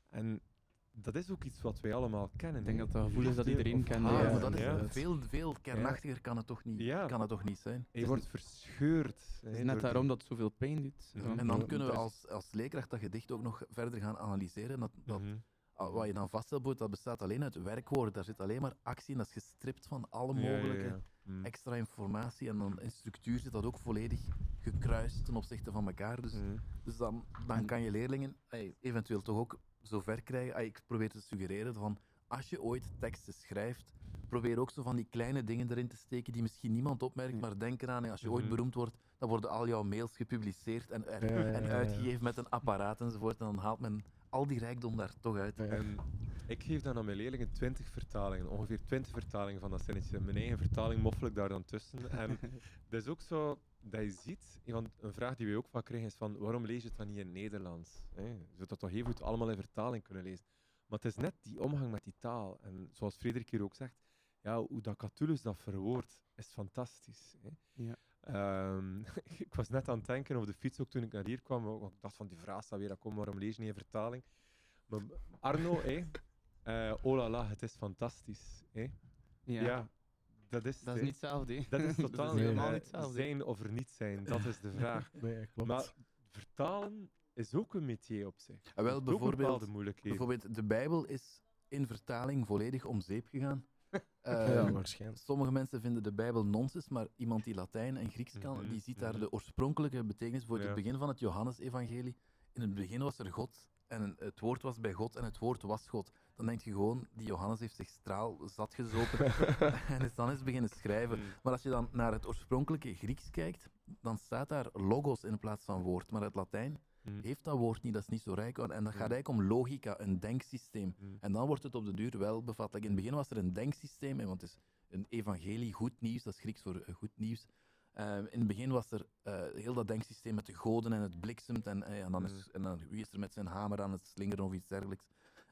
En dat is ook iets wat wij allemaal kennen. Ik denk hè. dat dat gevoel is dat iedereen kent, Ah, ja. maar dat is Ja. veel, veel kernachtiger kan het toch niet, Ja. kan het toch niet zijn? Je wordt verscheurd. Het hè, is door net die- daarom dat het zoveel pijn doet. En dan kunnen we als, als leerkracht dat gedicht ook nog verder gaan analyseren. Dat, dat, Mhm. Wat je dan vaststelt, dat bestaat alleen uit werkwoorden. Daar zit alleen maar actie in, dat is gestript van alle Ja, ja, mogelijke ja. Mhm. extra informatie. En dan in structuur zit dat ook volledig gekruist ten opzichte van elkaar. Dus, Mhm. dus dan, dan kan je leerlingen eventueel toch ook zo ver krijgen. Ik probeer te suggereren van als je ooit teksten schrijft, probeer ook zo van die kleine dingen erin te steken die misschien niemand opmerkt, maar denk eraan, als je ooit Mhm. beroemd wordt, dan worden al jouw mails gepubliceerd en, er- en uitgegeven met een apparaat enzovoort. En dan haalt men al die rijkdom daar toch uit. En ik geef dan aan mijn leerlingen 20 vertalingen, ongeveer 20 vertalingen van dat zinnetje. Mijn eigen vertaling moffel ik daar dan tussen. En dat is ook zo dat je ziet, een van- een vraag die we ook vaak krijgen is van waarom lees je het dan niet in het Nederlands? Hè? Je zou dat toch heel goed allemaal in vertaling kunnen lezen. Maar het is net die omgang met die taal. En zoals Frederik hier ook zegt, ja, hoe dat Catullus dat verwoordt, is fantastisch. Hè? Ja. Ehm, ik was net aan het denken over de fiets ook toen ik naar hier kwam. want Ik dacht van die vraag staat weer, dat komt, waarom lees je niet in vertaling? Maar Arno, hé, eh, oh la la, het is fantastisch. Hé? Ja. Ja. dat is, Dat is niet hetzelfde. hè. dat is totaal Nee, helemaal niet hetzelfde. Zijn of er niet zijn, dat is de vraag. Nee, ja, klopt. Maar vertalen is ook een métier op zich. Ah, wel, ook bijvoorbeeld- bepaalde moeilijkheden. Bijvoorbeeld, de Bijbel is in vertaling volledig om zeep gegaan. Ja, Ehm, waarschijnlijk. Sommige mensen vinden de Bijbel nonsens, maar iemand die Latijn en Grieks kan, Mhm, die ziet daar mhm. de oorspronkelijke betekenis. Voor Ja. het begin van het Johannesevangelie. In het begin was er God en het woord was bij God en het woord was God. Dan denk je gewoon, die Johannes heeft zich straal zat gezopen en is dan eens beginnen schrijven. Mm. Maar als je dan naar het oorspronkelijke Grieks kijkt, dan staat daar logos in plaats van woord. Maar het Latijn Mm. heeft dat woord niet, dat is niet zo rijk. En dat gaat Mm. eigenlijk om logica, een denksysteem. Mm. En dan wordt het op de duur wel bevattelijk. In het begin was er een denksysteem, want het is een evangelie, goed nieuws, dat is Grieks voor eh, goed nieuws. Eh, in het begin was er eh, heel dat denksysteem met de goden en het bliksemt en, eh, en, dan is, en dan wie is er met zijn hamer aan het slingeren of iets dergelijks.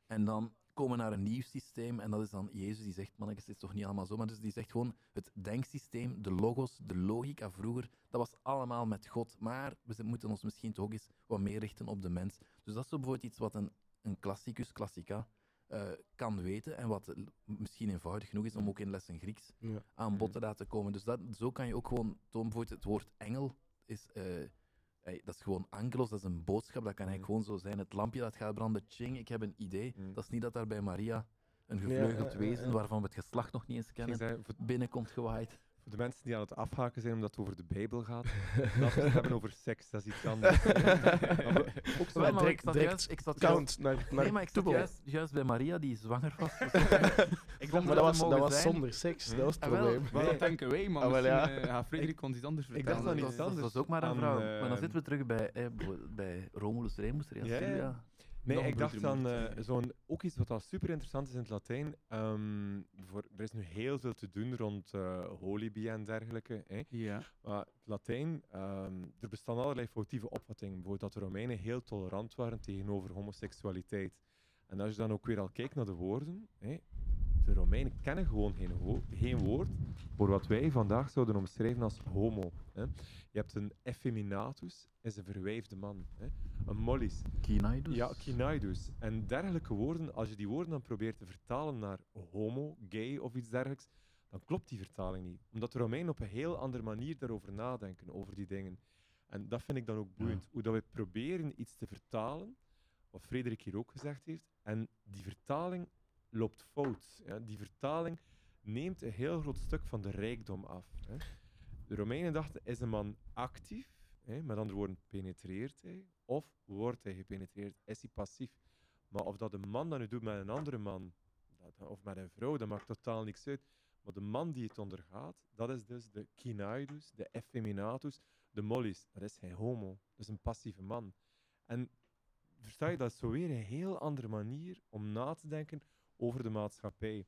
En dan komen naar een nieuw systeem en dat is dan Jezus die zegt, mannetjes, het is toch niet allemaal zo, maar dus die zegt gewoon het denksysteem, de logos, de logica vroeger, dat was allemaal met God, maar we moeten ons misschien toch eens wat meer richten op de mens. Dus dat is zo bijvoorbeeld iets wat een, een klassicus klassica eh, kan weten en wat misschien eenvoudig genoeg is om ook in lessen Grieks Ja. aan bod te laten komen. Dus dat, zo kan je ook gewoon tonen, bijvoorbeeld het woord engel is... eh, eh, dat is gewoon angelos, dat is een boodschap, dat kan eigenlijk gewoon zo zijn. Het lampje dat gaat branden, ching, ik heb een idee. Mm. Dat is niet dat daar bij Maria een gevleugeld ja, ja, wezen, ja. waarvan we het geslacht nog niet eens kennen, zei, voor, binnenkomt gewaaid. De mensen die aan het afhaken zijn omdat het over de Bijbel gaat, laten we het hebben over seks, dat is iets anders. Ook zo maar ik direct- zat direct juist, ik zat juist, Count naar, naar nee, maar ik zat juist, juist bij Maria, die zwanger was. Dus ik dacht Maar dat was, dat was zonder seks, Hm? dat was het Ah, probleem. Wel, Nee. dat denken wij, maar Ah, wel, misschien ja. eh, gaat Frederik ons iets anders Ik dacht vertellen. dat, iets was- dat anders. was ook maar een Aan, vrouw. eh, maar dan zitten we terug bij, eh, bij Romulus Remus, Ja, ja. Nee, ik dacht aan eh, zo'n, ook iets wat al super interessant is in het Latijn. Ehm, voor, er is nu heel veel te doen rond eh holibi en dergelijke. Ja. Maar het Latijn, ehm, er bestaan allerlei foutieve opvattingen. Bijvoorbeeld dat de Romeinen heel tolerant waren tegenover homoseksualiteit. En als je dan ook weer al kijkt naar de woorden, de Romeinen kennen gewoon geen, geen woord voor wat wij vandaag zouden omschrijven als homo. Hè. Je hebt een effeminatus, is een verwijfde man. Hè. Een mollis, Kinaidus. ja, kinaidus. En dergelijke woorden, als je die woorden dan probeert te vertalen naar homo, gay of iets dergelijks, dan klopt die vertaling niet. Omdat de Romeinen op een heel andere manier daarover nadenken, over die dingen. En dat vind ik dan ook boeiend. Hoe dat we proberen iets te vertalen, wat Frederik hier ook gezegd heeft, en die vertaling loopt fout. Ja. Die vertaling neemt een heel groot stuk van de rijkdom af. Hè. De Romeinen dachten, is een man actief, hè, met andere woorden, penetreert hij, of wordt hij gepenetreerd, is hij passief. Maar of dat een man dat nu doet met een andere man, dat, of met een vrouw, dat maakt totaal niks uit. Maar de man die het ondergaat, dat is dus de kinaidus, de effeminatus, de mollis. Dat is hij homo. Dat is een passieve man. En versta je, dat is zo weer een heel andere manier om na te denken over de maatschappij.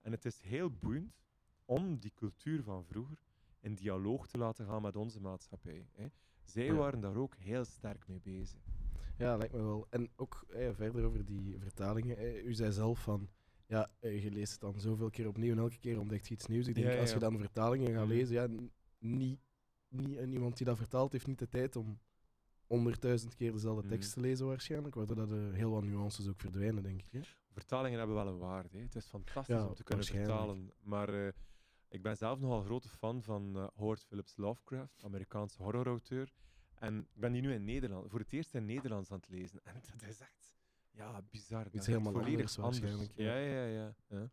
En het is heel boeiend om die cultuur van vroeger in dialoog te laten gaan met onze maatschappij. Hè. Zij waren daar ook heel sterk mee bezig. Ja, lijkt me wel. En ook eh, verder over die vertalingen. eh, u zei zelf van, ja, eh, je leest het dan zoveel keer opnieuw en elke keer ontdekt je iets nieuws. Ik denk, Ja, ja, als je dan vertalingen gaat Mhm. lezen, ja, niet, niet, en iemand die dat vertaalt heeft niet de tijd om honderdduizend keer dezelfde Mhm. tekst te lezen waarschijnlijk, waardoor dat, eh, heel wat nuances ook verdwijnen, denk ik. Hè? Vertalingen hebben wel een waarde. Hè. Het is fantastisch Ja, om te kunnen vertalen. Maar eh, ik ben zelf nogal een grote fan van eh, Howard Phillips Lovecraft, Amerikaanse horrorauteur. En ik ben die nu in Nederland, voor het eerst in Nederlands aan het lezen. En dat is echt ja, bizar. Dat is helemaal volledig anders waarschijnlijk, Ja, ja. ja, ja. ja.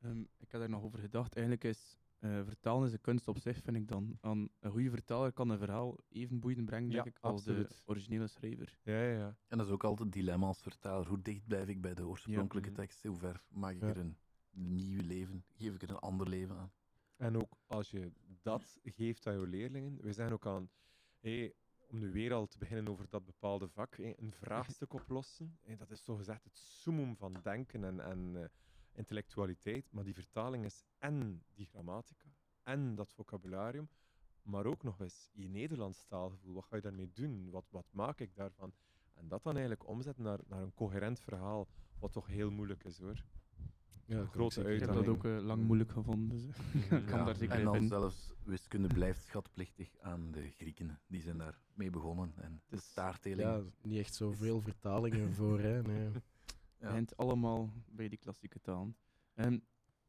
Ehm, ik heb daar nog over gedacht. Eigenlijk is eh, vertalen is een kunst op zich, vind ik dan. Aan een goede vertaler kan een verhaal even boeiend brengen, denk Ja, ik, als de originele schrijver. ja, ja, ja. En dat is ook altijd het dilemma als vertaler. Hoe dicht blijf ik bij de oorspronkelijke tekst? Hoe ver maak ik Ja. er een nieuw leven? Geef ik er een ander leven aan? En ook als je dat geeft aan je leerlingen, we zijn ook aan, hey, om nu weer al te beginnen over dat bepaalde vak, hey, een vraagstuk oplossen. Hey, dat is zogezegd het summum van denken en, en eh, intellectualiteit, maar die vertaling is en die grammatica, en dat vocabularium, maar ook nog eens je Nederlands taalgevoel. Wat ga je daarmee doen? Wat, wat maak ik daarvan? En dat dan eigenlijk omzetten naar, naar een coherent verhaal, wat toch heel moeilijk is hoor. Ja, Een grote Ik heb dat uitdaging. ook eh, lang moeilijk gevonden. Dus, ik kan Ja, daar zeker en dan zelfs wiskunde blijft schatplichtig aan de Grieken. Die zijn daar mee begonnen. En de Dus, taartteling. Ja, niet echt zoveel vertalingen voor, hè. Nee. Ja. Allemaal bij die klassieke talen. En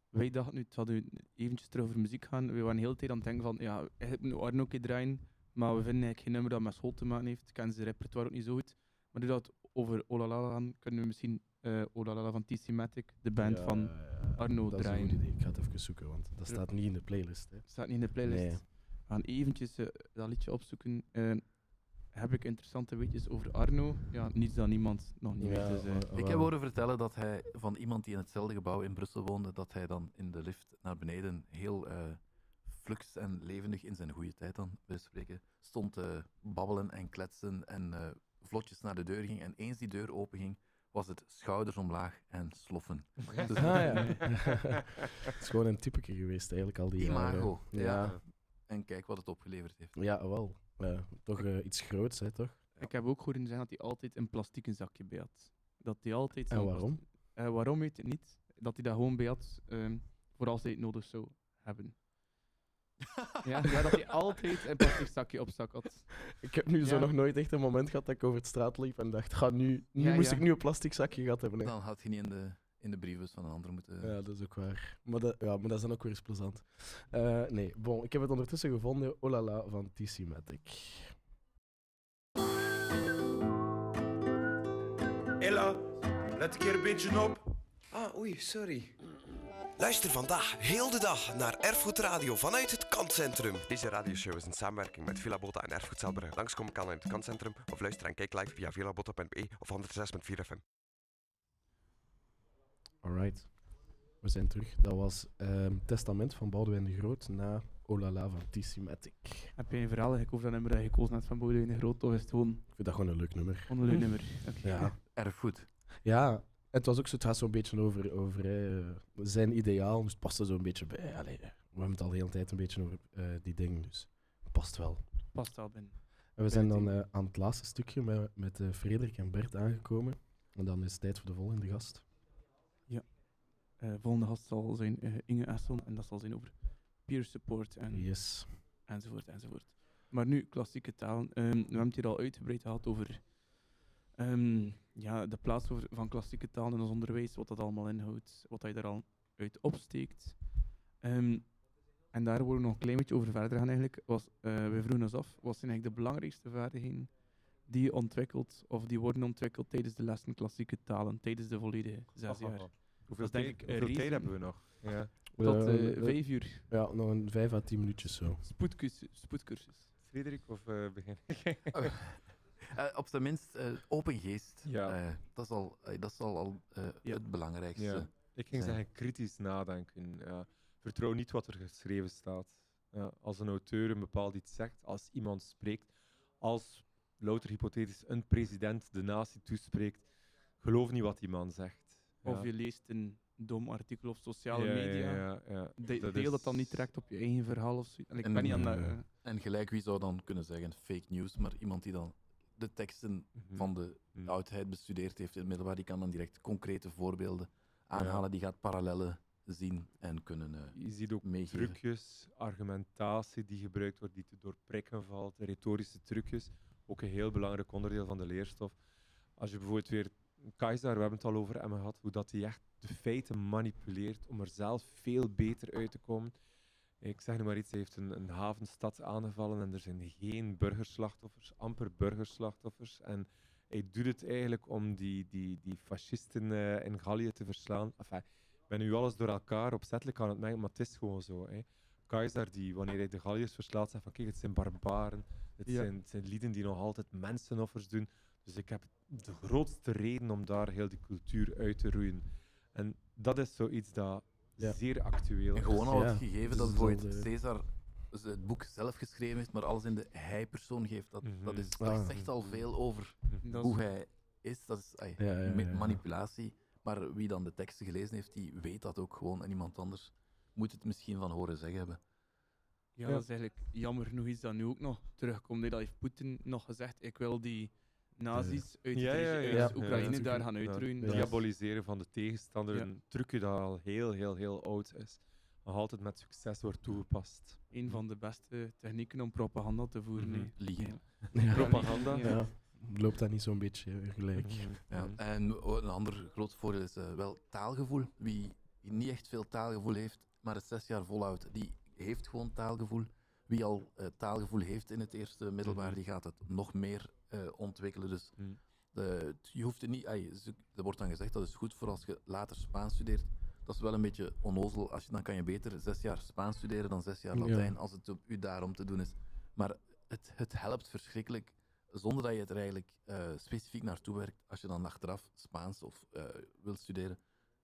wij dachten nu, het hadden we eventjes terug over muziek gaan. We waren de hele tijd aan het denken van, ja, eigenlijk moet Arno ook draaien, maar we vinden eigenlijk geen nummer dat met school te maken heeft. Ik ken zijn repertoire ook niet zo goed. Maar nu dat we over Olalala gaan, kunnen we misschien eh Olalala van TC Matic, de band Ja, van... Arno dat is een draaien. goed idee. Ik ga het even zoeken, want dat staat niet in de playlist. Hè. staat niet in de playlist. Nee. We gaan eventjes eh, dat liedje opzoeken. Eh, heb ik interessante weetjes over Arno? Ja, niets dat niemand nog niet Ja, weet. Dus, eh, maar- Ik heb horen vertellen dat hij van iemand die in hetzelfde gebouw in Brussel woonde, dat hij dan in de lift naar beneden heel eh flux en levendig in zijn goede tijd dan, bij spreken, stond te babbelen en kletsen en eh, vlotjes naar de deur ging. En eens die deur openging, was het schouders omlaag en sloffen. Dus Ah, ja. het is gewoon een typeke geweest, eigenlijk, al die Imago, jaren. ja. Ja, En kijk wat het opgeleverd heeft. ja wel. Ja, toch eh, iets groots, hè, toch? Ik heb ook horen zeggen dat hij altijd een plastieke zakje bij had. Dat hij altijd En waarom? Eh, waarom weet ik niet. Dat hij dat gewoon bij had ehm, voor als hij het nodig zou hebben. ja, ja, dat hij altijd een plastic zakje op zak had. Ik heb nu zo nog nooit echt een moment gehad dat ik over het straat liep en dacht, ga nu, nu Ja, moest ja. ik nu een plastic zakje gehad hebben. Hè. Dan had je niet in de, in de brievenbus van een ander moeten... Ja, dat is ook waar. Maar dat, ja, maar dat is dan ook weer eens plezant. Eh, nee, bon, ik heb het ondertussen gevonden. Oh la la van TC Matic. Ella, let een keer een beetje op. Ah, oei, sorry. Luister vandaag heel de dag naar Erfgoedradio vanuit het Kantcentrum. Deze radioshow is in samenwerking met Villa Botta en Erfgoed Zelbergen. Langskomen kan in het Kantcentrum of luister en kijk live via villabotta.be of 106.4 FM. Alright. We zijn terug. Dat was ehm, Testament van Boudewijn de Groot na Oh la la van. Heb jij een verhaal over dat nummer dat je gekozen hebt van Boudewijn de Groot? Of is het gewoon, Ik vind dat gewoon een leuk nummer. gewoon een leuk nummer? Oké. Ja. Erfgoed. Ja, het was ook zo, het gaat zo'n beetje over, over hè, zijn ideaal, dus het paste zo'n beetje bij. Allee, we hebben het al de hele tijd een beetje over eh, die dingen, dus het past wel. Past wel binnen. En we zijn dan eh, aan het laatste stukje met, met eh, Frederik en Bert aangekomen. En dan is het tijd voor de volgende gast. Eh, volgende gast zal zijn eh, Inge Esson en dat zal zijn over peer support en Yes. enzovoort enzovoort. Maar nu, klassieke talen. Ehm, we hebben het hier al uitgebreid gehad over ehm, ja, de plaats van klassieke talen in ons onderwijs, wat dat allemaal inhoudt, wat je er al uit opsteekt. Ehm, en daar willen we nog een klein beetje over verder gaan eigenlijk. Was, eh, we vroegen ons af, wat zijn eigenlijk de belangrijkste vaardigheden die je ontwikkelt, of die worden ontwikkeld tijdens de lessen klassieke talen, tijdens de volledige zes jaar. Hoeveel, tijd, denk ik een hoeveel tijd hebben we nog? Ja. Tot Eh, eh, eh, vijf uur. Ja, nog een vijf à tien minuutjes zo. Spoedcursus. spoedcursus. Frederik of eh, begin? Eh, op zijn minst eh, open geest. Ja. Eh, dat, is al, eh, dat is al, al eh, Ja. het belangrijkste. Ja. Ik ging zeggen kritisch nadenken. Ja. Vertrouw niet wat er geschreven staat. Ja. Als een auteur een bepaald iets zegt, als iemand spreekt, als louter hypothetisch een president de natie toespreekt, geloof niet wat die man zegt. Ja. Of je leest een dom artikel op sociale Ja, media. ja, ja. De- Dat deel is- dat dan niet direct op je eigen verhaal of zo. En ik En, ben niet aan eh, dat... En gelijk wie zou dan kunnen zeggen fake news, maar iemand die dan de teksten Mhm. van de Mhm. oudheid bestudeerd heeft in het middelbaar, die kan dan direct concrete voorbeelden aanhalen, die gaat parallellen zien en kunnen eh, Je ziet ook meegeven. trucjes, argumentatie die gebruikt wordt, die te doorprikken valt, retorische trucjes. Ook een heel belangrijk onderdeel van de leerstof. Als je bijvoorbeeld weer Keizer, we hebben het al over hem gehad, hoe dat hij echt de feiten manipuleert om er zelf veel beter uit te komen. Ik zeg nu maar iets, hij heeft een, een havenstad aangevallen en er zijn geen burgerslachtoffers, amper burgerslachtoffers. En hij doet het eigenlijk om die, die, die fascisten eh, in Gallië te verslaan. Enfin, ik ben nu alles door elkaar opzettelijk aan het mengen, maar het is gewoon zo. Hè. Keizer, die wanneer hij de Galliërs verslaat, zegt van kijk, het zijn barbaren. Het, Ja. zijn, het zijn lieden die nog altijd mensenoffers doen. Dus ik heb de grootste reden om daar heel die cultuur uit te roeien. En dat is zoiets dat Ja. zeer actueel En is. gewoon al Ja, het gegeven dat bijvoorbeeld Caesar het boek zelf geschreven heeft, maar alles in de hij-persoon geeft, dat, dat, Mhm. is, dat Ah. zegt al veel over dat hoe is- hij is. Dat is ai, Ja, ja, ma- ja, ja. manipulatie. Maar wie dan de teksten gelezen heeft, die weet dat ook gewoon. En iemand anders moet het misschien van horen zeggen hebben. ja, Ja. dat is eigenlijk jammer genoeg iets dat nu ook nog terugkomt. Dat heeft Poetin nog gezegd, ik wil die nazi's uit, Ja, ja, uit ja. Oekraïne Ja, daar gaan Ja, uitroeien. Ja. Diaboliseren van de tegenstander, Ja. een trucje dat al heel, heel, heel oud is. Nog altijd met succes wordt toegepast. een van de beste technieken om propaganda te voeren. Mhm. Liegen. Ja. Propaganda. Ja. Ja. Loopt dat niet zo'n beetje eh, gelijk? Ja. Mhm. En o- een ander groot voordeel is eh, wel taalgevoel. Wie niet echt veel taalgevoel heeft, maar het zes jaar volhoudt, die heeft gewoon taalgevoel. Wie al eh, taalgevoel heeft in het eerste middelbaar, Mhm. die gaat het nog meer eh, ontwikkelen. Dus Mhm. de, je hoeft het niet... ze- er wordt dan gezegd dat is goed voor als je later Spaans studeert. Dat is wel een beetje onnozel. Als je, dan kan je beter zes jaar Spaans studeren dan zes jaar Ja. Latijn, als het op u daarom te doen is. Maar het, het helpt verschrikkelijk, zonder dat je het er eigenlijk eh, specifiek naartoe werkt. Als je dan achteraf Spaans of eh, wilt studeren,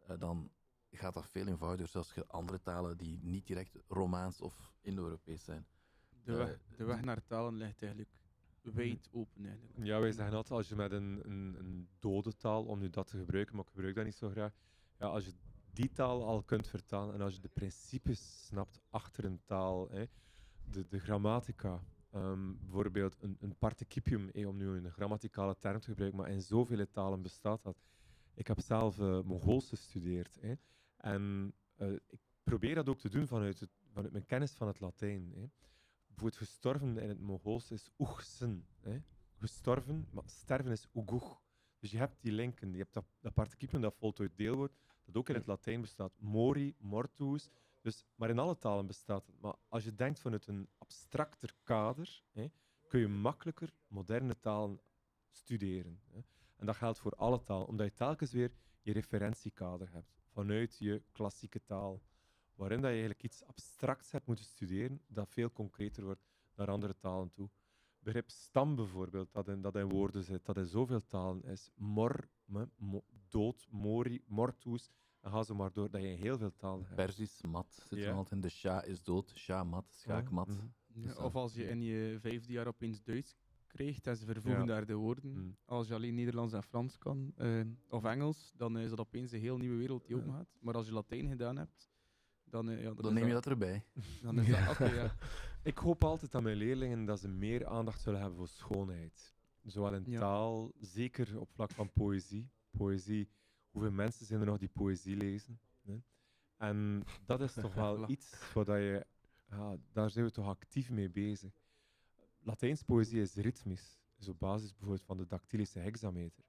eh, dan gaat dat veel eenvoudiger, zoals je andere talen die niet direct Romaans of Indo-Europees zijn. De, weg, de weg naar talen ligt eigenlijk wijd open eigenlijk. Ja, wij zeggen altijd als je met een, een, een dode taal, om nu dat te gebruiken, maar ik gebruik dat niet zo graag. Ja, als je die taal al kunt vertalen en als je de principes snapt achter een taal, hè, de, de grammatica, ehm, bijvoorbeeld een, een participium, hè, om nu een grammaticale term te gebruiken, maar in zoveel talen bestaat dat. Ik heb zelf uh, Mongools gestudeerd hè, en uh, ik probeer dat ook te doen vanuit, het, vanuit mijn kennis van het Latijn. Hè. Bijvoorbeeld gestorven in het Mongools is oegsen. Gestorven, maar sterven is oegoeg. Dus je hebt die linken, je hebt dat, dat participium dat voltooid deelwoord, dat ook in het Latijn bestaat. Mori, mortuus. Dus, maar in alle talen bestaat het. Maar als je denkt vanuit een abstracter kader, hè, kun je makkelijker moderne talen studeren. Hè. En dat geldt voor alle talen, omdat je telkens weer je referentiekader hebt vanuit je klassieke taal. Waarin dat je eigenlijk iets abstracts hebt moeten studeren, dat veel concreter wordt naar andere talen toe. Begrip stam bijvoorbeeld, dat in, dat in woorden zit, dat in zoveel talen is. Mor, me, mo, dood, mori, mortus. En ga zo maar door, dat je in heel veel talen hebt. Persisch, mat, zit er altijd in. De sha is dood, sha, mat, schaakmat. Mhm. Ja, Dus, of als je in je vijfde jaar opeens Duits krijgt en ze vervoegen Ja. daar de woorden. Mhm. Als je alleen Nederlands en Frans kan, eh, of Engels, dan is dat opeens een heel nieuwe wereld die opengaat. Maar als je Latijn gedaan hebt, dan, eh, ja, dan, Dan neem je dat erbij. Dan is dat, oké, ja. Ik hoop altijd aan mijn leerlingen dat ze meer aandacht zullen hebben voor schoonheid. Zowel in Ja. taal, zeker op vlak van poëzie. Poëzie, hoeveel mensen zijn er nog die poëzie lezen? Hè? En dat is toch wel iets wat dat je, ja, daar zijn we toch actief mee bezig. Latijns poëzie is ritmisch, is op basis bijvoorbeeld van de dactylische hexameter.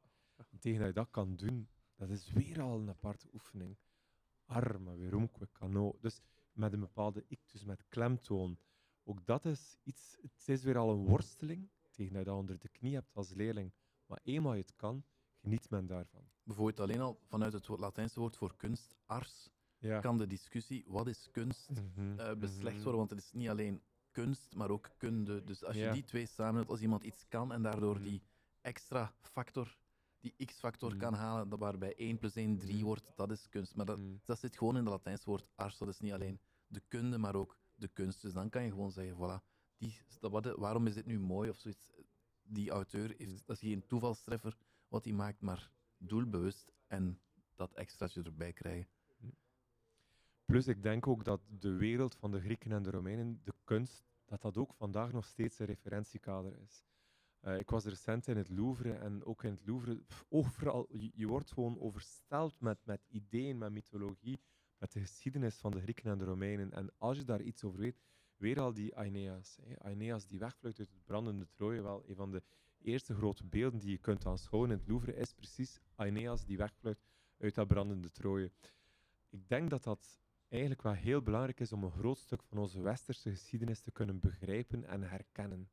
En tegen dat je dat kan doen, dat is weer al een aparte oefening. Arma, weerumque, cano. Dus met een bepaalde ictus, met klemtoon. Ook dat is iets, het is weer al een worsteling tegen dat je dat onder de knie hebt als leerling. Maar eenmaal je het kan, geniet men daarvan. Bijvoorbeeld alleen al vanuit het Latijnse woord voor kunst, ars, Ja. kan de discussie wat is kunst Mhm, eh, beslecht mhm. worden. Want het is niet alleen kunst, maar ook kunde. Dus als je Ja. die twee samen hebt, als iemand iets kan en daardoor Mhm. die extra factor, die x-factor Mhm. kan halen, dat waarbij 1 plus 1 3 Mhm. wordt, dat is kunst. Maar dat, Mhm. dat zit gewoon in het Latijnse woord ars. Dat is niet alleen de kunde, maar ook de kunst. Dus dan kan je gewoon zeggen, voilà, die, dat, wat, waarom is dit nu mooi of zoiets. Die auteur, heeft, dat is geen toevalstreffer wat hij maakt, maar doelbewust en dat extraatje erbij krijgen. Plus, ik denk ook dat de wereld van de Grieken en de Romeinen, de kunst, dat dat ook vandaag nog steeds een referentiekader is. Eh, ik was recent in het Louvre en ook in het Louvre, overal, je, je wordt gewoon oversteld met, met ideeën, met mythologie, met de geschiedenis van de Grieken en de Romeinen. En als je daar iets over weet, weer al die Aeneas. Hè. Aeneas die wegvlucht uit het brandende Troje, wel een van de eerste grote beelden die je kunt aanschouwen in het Louvre, is precies Aeneas die wegvlucht uit dat brandende Troje. Ik denk dat dat eigenlijk wel heel belangrijk is om een groot stuk van onze westerse geschiedenis te kunnen begrijpen en herkennen.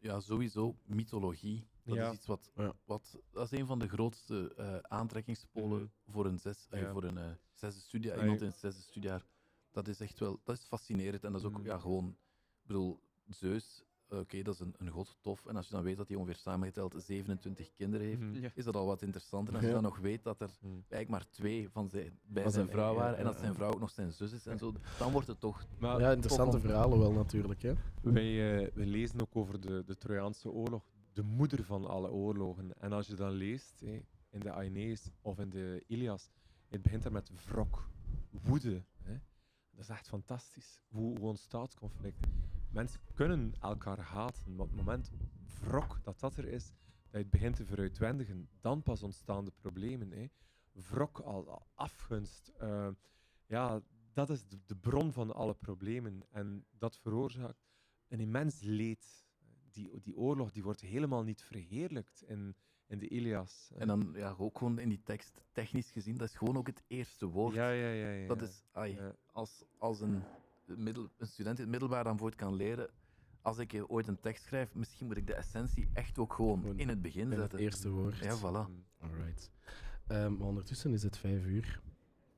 Ja, sowieso mythologie. Dat Ja. is iets wat, Ja. wat. Dat is een van de grootste eh, aantrekkingspolen Mhm. voor een, zes, eh, voor een eh, zesde studie. Ah, Iemand in het zesde studiejaar. Dat is echt wel. Dat is fascinerend. En dat is ook Mhm. ja, gewoon. Ik bedoel, Zeus, eh, oké, dat is een, een god, tof. En als je dan weet dat hij ongeveer samengeteld 27 kinderen heeft, Mhm. Is dat al wat interessant. En als je dan nog weet dat er Mhm. eigenlijk maar twee van zijn, bij Van zijn vrouw waren. En ja, dat zijn vrouw ook nog zijn zus is en zo. Dan wordt het toch. Maar Ja, interessante verhalen wel natuurlijk. Hè. wij, eh, wij lezen ook over de, de Trojaanse oorlog, de moeder van alle oorlogen. En als je dan leest hè, in de Aeneas of in de Ilias, het begint daar met wrok, woede. Hè. Dat is echt fantastisch. Hoe, hoe ontstaat conflict? Mensen kunnen elkaar haten, maar op het moment wrok dat dat er is, dat je het begint te veruitwendigen, dan pas ontstaan de problemen. Hè. Wrok, al, afgunst, eh, ja, dat is de, de bron van alle problemen. En dat veroorzaakt een immens leed. Die, die oorlog die wordt helemaal niet verheerlijkt in, in de Ilias. En dan ja, ook gewoon in die tekst, technisch gezien, dat is gewoon ook het eerste woord. ja, ja, ja, ja. Dat is, ai, als, als een, middel, een student in het middelbaar dan voort kan leren, als ik ooit een tekst schrijf, misschien moet ik de essentie echt ook gewoon Gewoon in het begin In het zetten. eerste woord. Ja, voilà. Mm. Alright. Ehm, maar ondertussen is het vijf uur.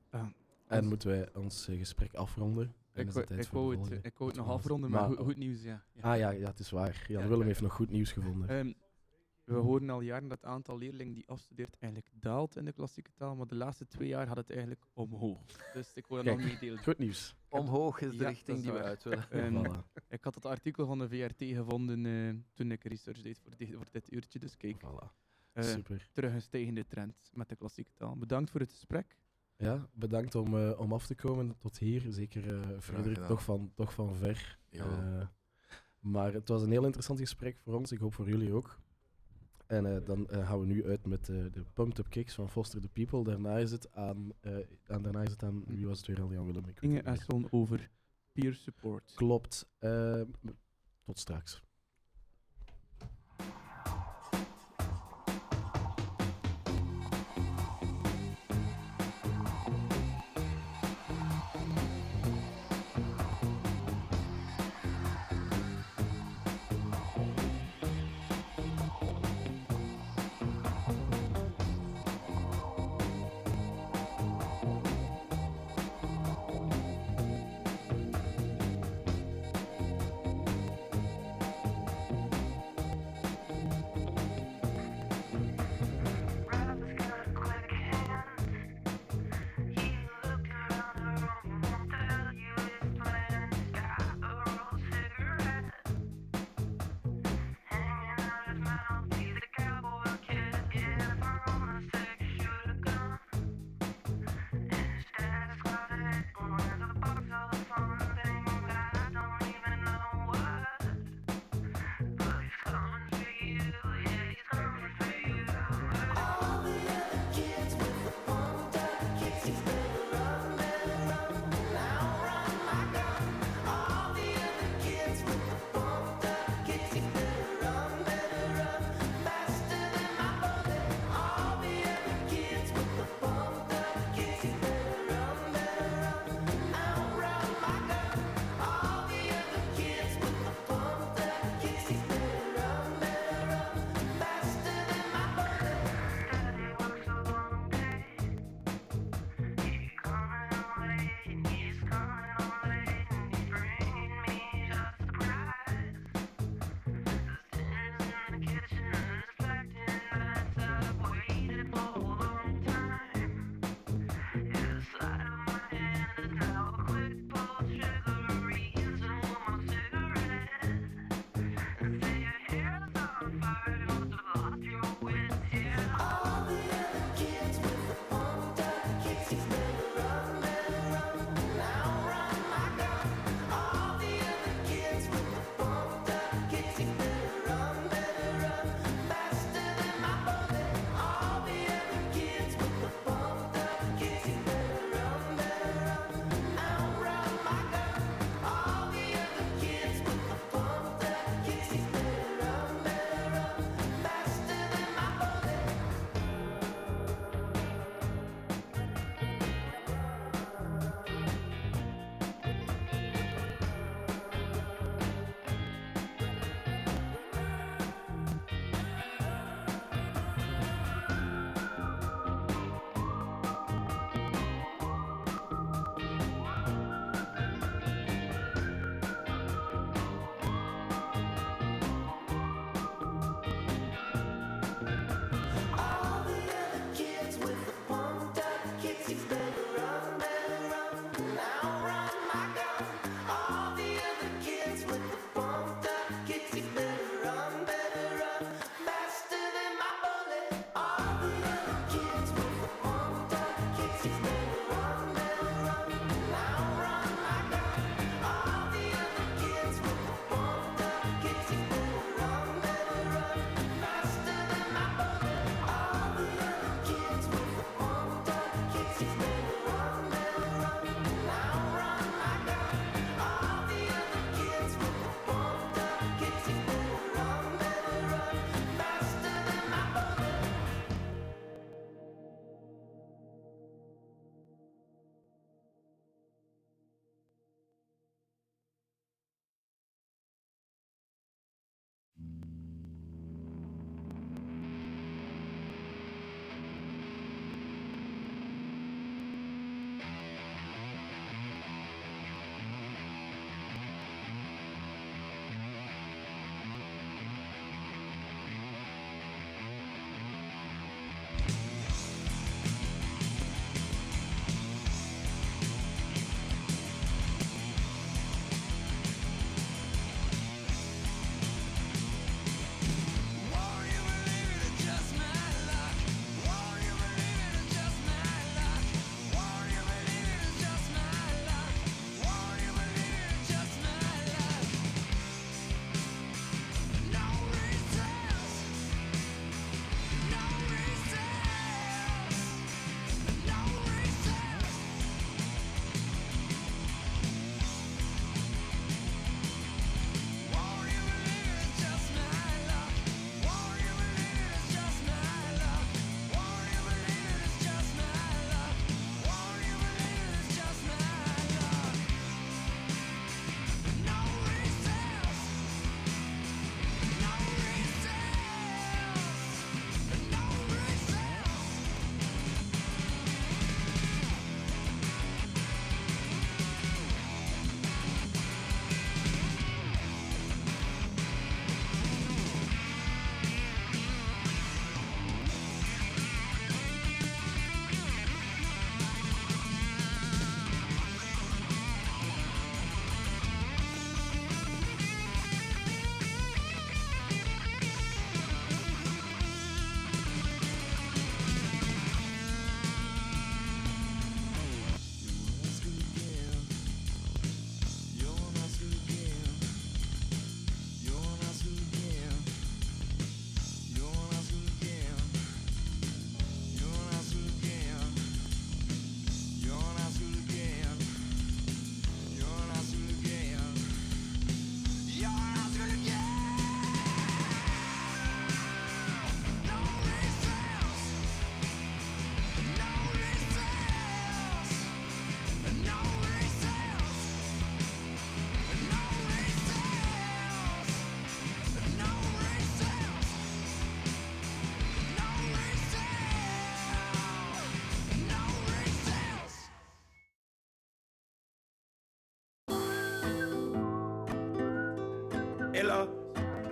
Ah, En ons- moeten wij ons eh, gesprek afronden. En Ik, ik wou het, ik wou het nog Maar- afronden met maar- goed, goed nieuws. Ja. Ja. Ah ja, ja, het is waar. Jan Ja, Willem ja, heeft nog goed nieuws gevonden. Ehm, we horen al jaren dat het aantal leerlingen die afstudeert eigenlijk daalt in de klassieke taal, maar de laatste twee jaar gaat het eigenlijk omhoog. Dus ik wil dat nog meedelen. Goed nieuws. Omhoog is de Ja, richting is die we uit willen. En ik had het artikel van de VRT gevonden eh, toen ik research deed voor dit, voor dit uurtje, dus kijk, Voilà. eh, Super. terug een stijgende trend met de klassieke taal. Bedankt voor het gesprek. Ja, bedankt om, eh, om af te komen tot hier. Zeker eh Frederik, toch van, toch van ver. Eh, maar het was een heel interessant gesprek voor ons. Ik hoop voor jullie ook. En eh, dan eh, gaan we nu uit met eh, de Pumped Up Kicks van Foster the People. Daarna is het aan, eh, en daarna is het aan wie was het weer al, Jan Willem? Inge. Esseln over peer support. Klopt. Eh, tot straks.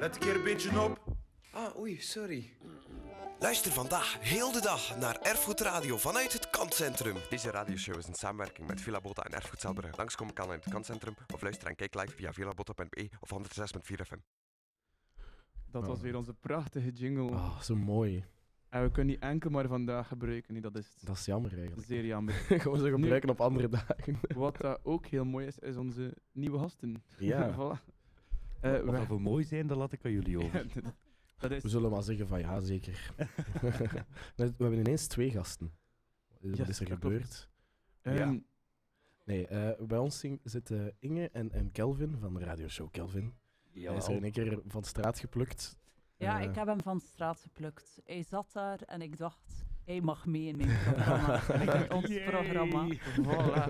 Let een keer een beetje op. Ah, oei, sorry. Luister vandaag heel de dag naar Erfgoed Radio vanuit het Kantcentrum. Deze radioshow is in samenwerking met Villa Botta en Erfgoed Zelbrugge. Langskomen kan in het Kantcentrum of luister en kijk live via villabotta.be of 106.4 FM. Dat was Oh. weer onze prachtige jingle. Ah, zo mooi. En we kunnen die enkel maar vandaag gebruiken. Nee, dat is Dat is jammer eigenlijk. zeer jammer. Gewoon zo gebruiken op andere dagen. Wat dat ook heel mooi is, is onze nieuwe gasten. Ja. voilà. Eh, Wat we- mooi zijn, dat laat ik aan jullie over. dat is We zullen maar zeggen van ja, zeker. we hebben ineens twee gasten. Wat Ja, is er gebeurd? ehm, Nee, eh, bij ons zitten Inge en, en Kelvin van de radioshow Kelvin. Hij is er één keer van de straat geplukt. Ja, Eh, ik heb hem van de straat geplukt. Hij zat daar en ik dacht, hij mag mee in mijn programma. in ons Yay. programma. voilà.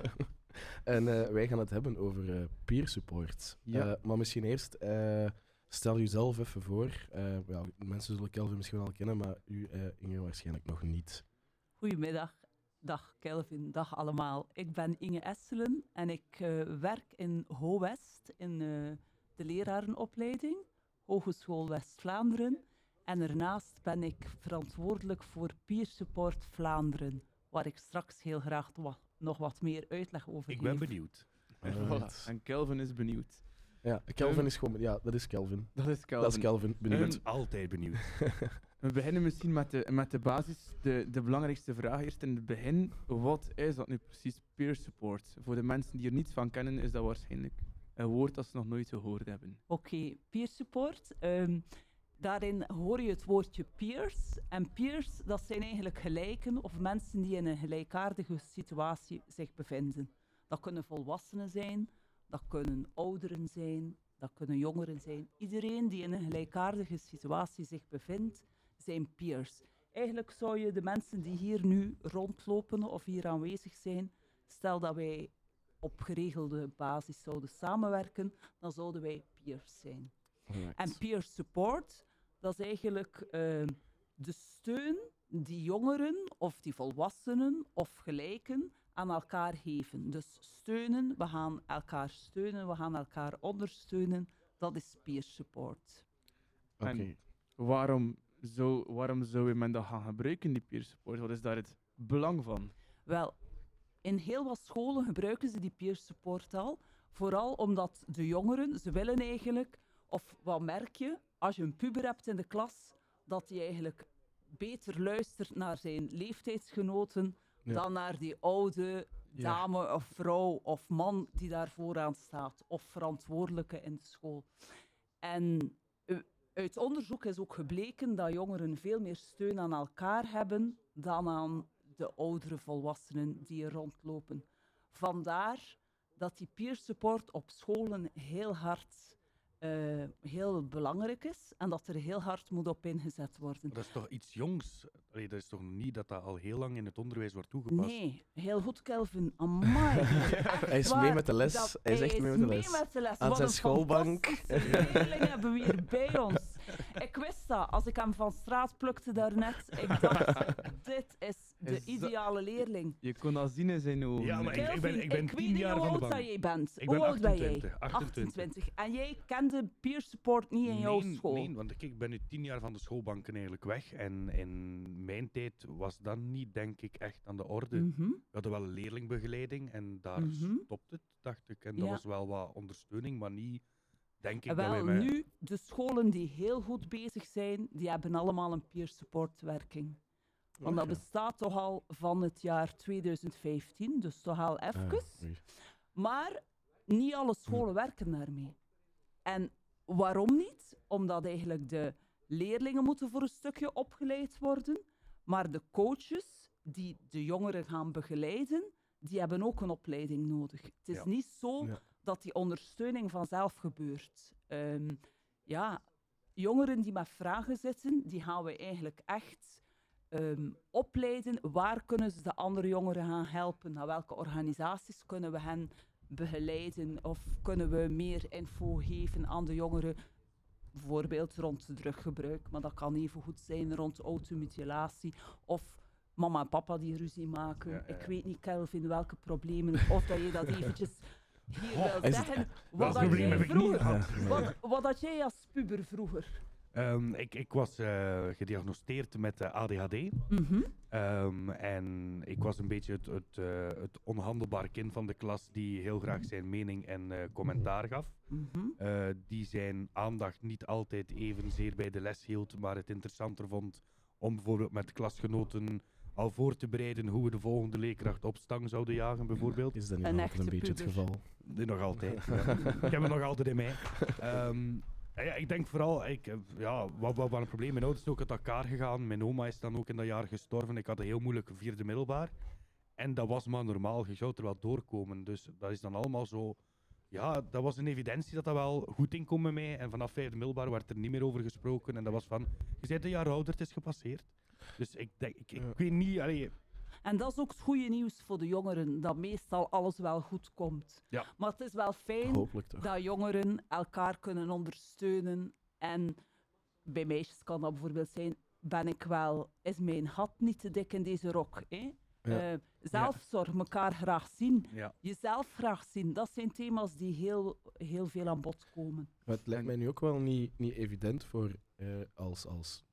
En eh, wij gaan het hebben over eh, peer support. Ja. Eh, maar misschien eerst, eh, stel jezelf even voor. Eh, ja, mensen zullen Kelvin misschien wel kennen, maar u, eh, Inge, waarschijnlijk nog niet. Goedemiddag. Dag Kelvin, dag allemaal. Ik ben Inge Esselen en ik eh, werk in Ho-West, in eh, de lerarenopleiding, Hogeschool West-Vlaanderen. En daarnaast ben ik verantwoordelijk voor Peer Support Vlaanderen, waar ik straks heel graag nog wat meer uitleg over Ik ben benieuwd. En Kelvin is benieuwd. Ja, Kelvin Ehm, is gewoon... Ja, dat is Kelvin. Dat is Kelvin. Dat is Kelvin, Ik benieuwd. ben altijd benieuwd. We beginnen misschien met de, met de basis, de, de belangrijkste vraag eerst in het begin. Wat is dat nu precies, peer support? Voor de mensen die er niets van kennen, is dat waarschijnlijk een woord dat ze nog nooit gehoord hebben. Oké, peer support. ehm, daarin hoor je het woordje peers. En peers, dat zijn eigenlijk gelijken of mensen die in een gelijkaardige situatie zich bevinden. Dat kunnen volwassenen zijn, dat kunnen ouderen zijn, dat kunnen jongeren zijn. Iedereen die in een gelijkaardige situatie zich bevindt, zijn peers. Eigenlijk zou je de mensen die hier nu rondlopen of hier aanwezig zijn, stel dat wij op geregelde basis zouden samenwerken, dan zouden wij peers zijn. En peer support, dat is eigenlijk eh, de steun die jongeren of die volwassenen of gelijken aan elkaar geven. Dus steunen, we gaan elkaar steunen, we gaan elkaar ondersteunen, dat is peer support. Oké. Waarom zou, waarom zou men dat gaan gebruiken, die peer support? Wat is daar het belang van? Wel, in heel wat scholen gebruiken ze die peer support al. Vooral omdat de jongeren, ze willen eigenlijk, of wat merk je, als je een puber hebt in de klas, dat hij eigenlijk beter luistert naar zijn leeftijdsgenoten Ja. dan naar die oude Ja. dame of vrouw of man die daar vooraan staat, of verantwoordelijke in de school. En uit onderzoek is ook gebleken dat jongeren veel meer steun aan elkaar hebben dan aan de oudere volwassenen die er rondlopen. Vandaar dat die peer support op scholen heel hard eh, heel belangrijk is en dat er heel hard moet op ingezet worden. Dat is toch iets jongs? Allee, dat is toch niet dat dat al heel lang in het onderwijs wordt toegepast? Nee, heel goed, Kelvin. Amai. Hij is Waar mee met de les. Hij is echt mee met de les. met de les. Aan Wat zijn een schoolbank. leerling hebben we hier bij ons. Ik wist dat, als ik hem van straat plukte daarnet. Ik dacht, dit is de Is dat- ideale leerling. Je kon dat zien in zijn ogen. Ja, maar ik- Kelvin, ben- ik ben weet tien niet jaar hoe van de oud bank. dat jij bent. Ik hoe ben oud ben jij? 28, 28. En jij kende peer support niet in jouw nee, school? Nee, want ik- ik ben nu tien jaar van de schoolbanken eigenlijk weg. En in mijn tijd was dat niet, denk ik, echt aan de orde. Mhm. We hadden wel een leerlingbegeleiding en daar Mhm. stopt het, dacht ik. En dat Ja. was wel wat ondersteuning, maar niet, denk ik, dat Wel, wij met... nu, de scholen die heel goed bezig zijn, die hebben allemaal een peer support werking. Want dat bestaat toch al van het jaar 2015, dus toch al Ah, even. Maar niet alle scholen werken daarmee. En waarom niet? Omdat eigenlijk de leerlingen moeten voor een stukje opgeleid worden, maar de coaches die de jongeren gaan begeleiden, die hebben ook een opleiding nodig. Het is Ja. niet zo Ja. dat die ondersteuning vanzelf gebeurt. Ehm, ja, jongeren die met vragen zitten, die gaan we eigenlijk echt ehm, opleiden. Waar kunnen ze de andere jongeren gaan helpen? Naar welke organisaties kunnen we hen begeleiden? Of kunnen we meer info geven aan de jongeren? Bijvoorbeeld rond druggebruik, maar dat kan even goed zijn rond automutilatie. Of mama en papa die ruzie maken. Ja, ja, Ik weet niet, Kelvin, welke problemen. Of dat je dat eventjes hier Oh, wil het- zeggen, Dat wat dat jij vroeger, wat, wat dat jij als puber vroeger. Ehm, ik, ik was eh, gediagnosticeerd met eh, ADHD. Mhm. Ehm, en ik was een beetje het, het, eh, het onhandelbare kind van de klas die heel graag zijn mening en eh, commentaar gaf. Mhm. Eh, die zijn aandacht niet altijd evenzeer bij de les hield, maar het interessanter vond om bijvoorbeeld met klasgenoten al voor te bereiden hoe we de volgende leerkracht op stang zouden jagen, bijvoorbeeld. Is dat niet Een een beetje het geval? Nee, nog altijd. ja. ik heb het nog altijd in mij. Ehm, ja, ik denk vooral, ik, eh, ja, wat, wat, wat een probleem. Mijn ouders zijn ook uit elkaar gegaan. Mijn oma is dan ook in dat jaar gestorven. Ik had een heel moeilijk vierde middelbaar. En dat was maar normaal. Je zou er wel doorkomen. Dus dat is dan allemaal zo. Ja, dat was een evidentie dat dat wel goed inkomt bij mij. En vanaf vijfde middelbaar werd er niet meer over gesproken. En dat was van, je bent een jaar ouder, het is gepasseerd. Dus ik denk, ik, ik weet niet, allee, En dat is ook het goede nieuws voor de jongeren, dat meestal alles wel goed komt. Ja. Maar het is wel fijn dat jongeren elkaar kunnen ondersteunen. En bij meisjes kan dat bijvoorbeeld zijn, ben ik wel, is mijn gat niet te dik in deze rok? Hè? Ja. Eh, zelfzorg, elkaar graag zien, ja. jezelf graag zien, dat zijn thema's die heel, heel veel aan bod komen. Maar het lijkt mij nu ook wel niet, niet evident voor eh, als, als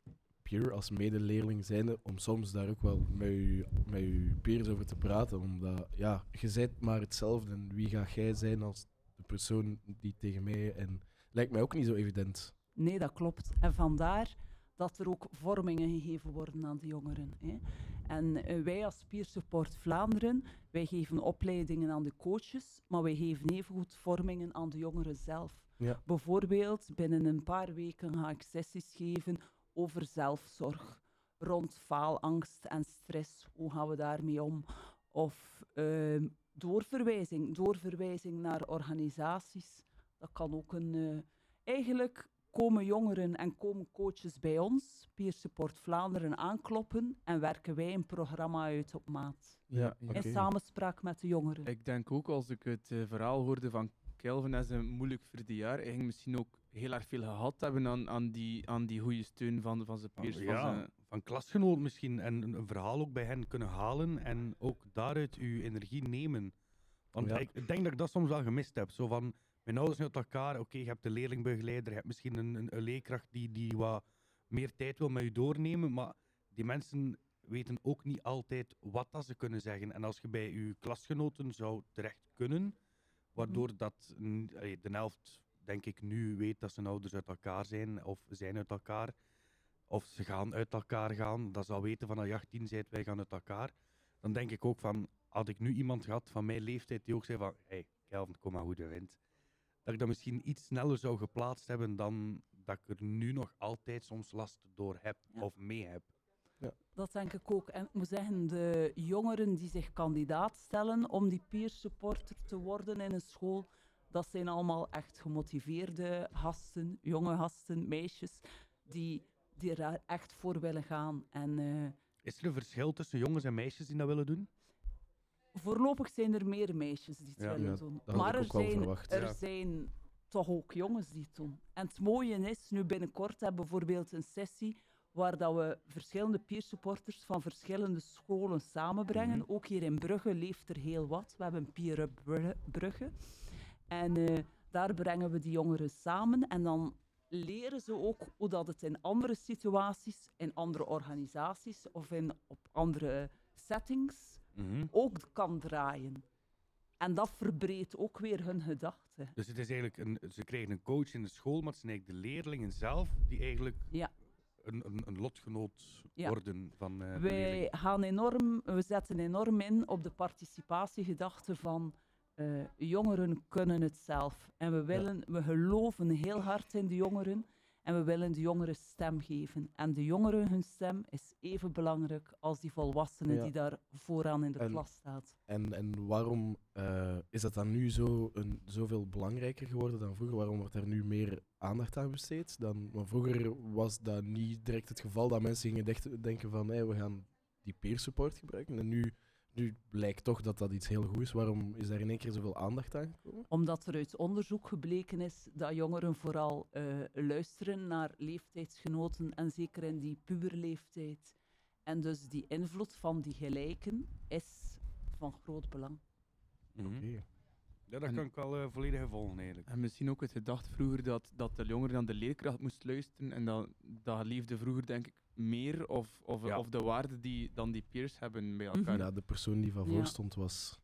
peer, als medeleerling zijnde, om soms daar ook wel met je, met je peers over te praten. Omdat, ja, je bent maar hetzelfde. En wie ga jij zijn als de persoon die tegen mij... En lijkt mij ook niet zo evident. Nee, dat klopt. En vandaar dat er ook vormingen gegeven worden aan de jongeren. Hè. En eh, wij als Peer Support Vlaanderen, wij geven opleidingen aan de coaches, maar wij geven evengoed vormingen aan de jongeren zelf. Ja. Bijvoorbeeld, binnen een paar weken ga ik sessies geven over zelfzorg, rond faalangst en stress. Hoe gaan we daarmee om? Of ehm, doorverwijzing, doorverwijzing naar organisaties. Dat kan ook een... eh, eigenlijk komen jongeren en komen coaches bij ons, Peer Support Vlaanderen, aankloppen en werken wij een programma uit op maat. Ja, In samenspraak met de jongeren. Ik denk ook als ik het eh, verhaal hoorde van Kelvin en zijn moeilijk vierde jaar, hij ging misschien ook heel erg veel gehad hebben aan, aan, die, aan die goede steun van, van zijn peers. van ja, zijn- van klasgenoot misschien. En een, verhaal ook bij hen kunnen halen en ook daaruit uw energie nemen. Want Ja. ik, denk dat ik dat soms wel gemist heb. Zo van, mijn ouders zijn uit elkaar. Oké, je hebt de leerlingbegeleider, je hebt misschien een, een, een leerkracht die, die wat meer tijd wil met je doornemen. Maar die mensen weten ook niet altijd wat dat ze kunnen zeggen. En als je bij je klasgenoten zou terecht kunnen, waardoor dat mm, allee, de helft, denk ik, nu weet dat zijn ouders uit elkaar zijn of zijn uit elkaar of ze gaan uit elkaar gaan, dat ze al weten van als je 18 bent, wij gaan uit elkaar. Dan denk ik ook van, had ik nu iemand gehad van mijn leeftijd die ook zei van, hey, Kelvin, kom maar hoe de wind. Dat ik dat misschien iets sneller zou geplaatst hebben dan dat ik er nu nog altijd soms last door heb Ja. of mee heb. Dat denk ik ook. En ik moet zeggen, de jongeren die zich kandidaat stellen om die peer supporter te worden in een school, dat zijn allemaal echt gemotiveerde gasten, jonge gasten, meisjes, die, die er echt voor willen gaan. En eh, Is er een verschil tussen jongens en meisjes die dat willen doen? voorlopig zijn er meer meisjes die het Ja, willen ja, doen. dat had Maar ik er zijn, verwacht. er Ja. zijn toch ook jongens die het doen. En het mooie is, nu binnenkort hebben we bijvoorbeeld een sessie waar dat we verschillende peer supporters van verschillende scholen samenbrengen. Mhm. Ook hier in Brugge leeft er heel wat. We hebben Peer Brugge. En eh, daar brengen we die jongeren samen en dan leren ze ook hoe dat het in andere situaties, in andere organisaties of in, op andere settings ook kan draaien. En dat verbreedt ook weer hun gedachten. Dus het is eigenlijk een, ze krijgen een coach in de school, maar het zijn eigenlijk de leerlingen zelf die eigenlijk Ja. een, een, een lotgenoot Ja. worden van eh, Wij gaan enorm, we zetten enorm in op de participatiegedachte van eh, jongeren kunnen het zelf. En we, willen, we geloven heel hard in de jongeren en we willen de jongeren stem geven. En de jongeren, hun stem is even belangrijk als die volwassenen Ja. die daar vooraan in de En- klas staat. En, en waarom eh, is dat dan nu zo een, zoveel belangrijker geworden dan vroeger? Waarom wordt er nu meer aandacht aan besteed? Dan, want vroeger was dat niet direct het geval dat mensen gingen denken van hey, we gaan die peer support gebruiken. En nu, nu blijkt toch dat dat iets heel goed is. Waarom is daar in één keer zoveel aandacht aan gekomen? Omdat er uit onderzoek gebleken is dat jongeren vooral eh, luisteren naar leeftijdsgenoten en zeker in die puberleeftijd. En dus die invloed van die gelijken is van groot belang. Mhm. Oké. Ja, dat En- kan ik wel eh, volledig volgen eigenlijk. En misschien ook het gedacht vroeger dat, dat de jongeren aan de leerkracht moest luisteren. En dat, dat leefde vroeger denk ik meer of, of, Ja. of de waarde die dan die peers hebben bij Mhm. elkaar. Ja, de persoon die van Ja. voor stond was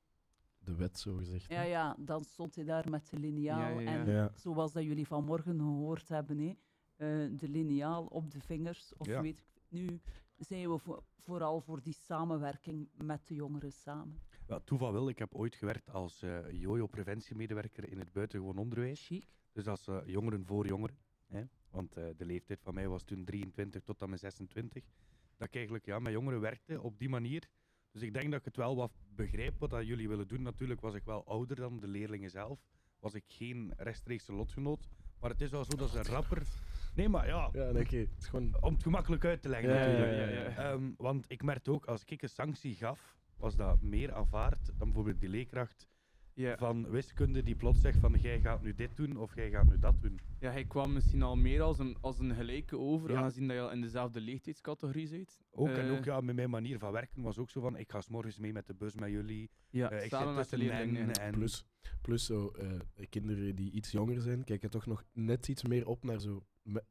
de wet, zo gezegd. Ja, ja, dan stond hij daar met de liniaal. Ja, ja, ja. En Ja. zoals dat jullie vanmorgen gehoord hebben, hè, eh, de liniaal op de vingers. Of Ja. weet ik, nu zijn we vo- vooral voor die samenwerking met de jongeren samen. Ja, toeval wil, ik heb ooit gewerkt als eh jojo-preventiemedewerker in het buitengewoon onderwijs. Chic. Dus als eh, jongeren voor jongeren. Hè? Want eh, de leeftijd van mij was toen 23 tot aan mijn 26. Dat ik eigenlijk ja, met jongeren werkte op die manier. Dus ik denk dat ik het wel wat begrijp wat dat jullie willen doen. Natuurlijk was ik wel ouder dan de leerlingen zelf. Was ik geen rechtstreekse lotgenoot. Maar het is wel zo dat ze rapper... Nee, maar ja, Ja, nee, oké. Het is gewoon... om het gemakkelijk uit te leggen Ja, natuurlijk. ja, ja. Ehm, want ik merkte ook, als ik een sanctie gaf, was dat meer aanvaard dan bijvoorbeeld die leerkracht Ja. van wiskunde die plots zegt van jij gaat nu dit doen of jij gaat nu dat doen. Ja, hij kwam misschien al meer als een, als een gelijke over, Ja. aangezien dat je al in dezelfde leeftijdscategorie zit. Ook, en Eh, ook ja, met mijn manier van werken was ook zo van ik ga 's morgens mee met de bus met jullie. Ja, Eh, ik samen zit met de tussen hen leerlingen. en Plus, plus zo, eh, kinderen die iets jonger zijn, kijken toch nog net iets meer op naar zo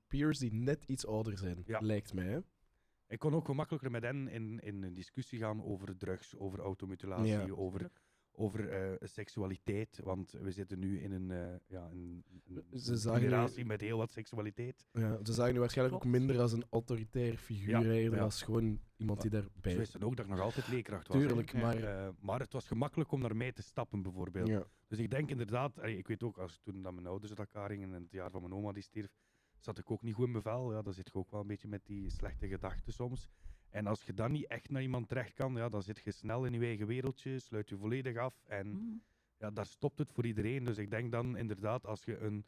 peers die net iets ouder zijn, Ja. lijkt mij. Hè? ik kon ook gemakkelijker met hen in, in een discussie gaan over drugs, over automutilatie, Ja. over, over eh, seksualiteit. Want we zitten nu in een, eh, ja, een, een Ze zagen generatie met heel wat seksualiteit. Ja, ze zagen nu waarschijnlijk ook minder als een autoritair figuur, Ja, eerder ja. als gewoon iemand die Ze daarbij... wisten ook dat ik nog altijd leerkracht was. Tuurlijk, maar... Eh, maar het was gemakkelijk om naar mij te stappen, bijvoorbeeld. Ja. Dus ik denk inderdaad, allee, ik weet ook, als toen dat mijn ouders uit elkaar gingen en het jaar van mijn oma die stierf, zat ik ook niet goed in mijn vel. Ja, dan zit je ook wel een beetje met die slechte gedachten soms. En als je dan niet echt naar iemand terecht kan, ja, dan zit je snel in je eigen wereldje, sluit je volledig af. En Mm. ja, daar stopt het voor iedereen. Dus ik denk dan inderdaad, als je een,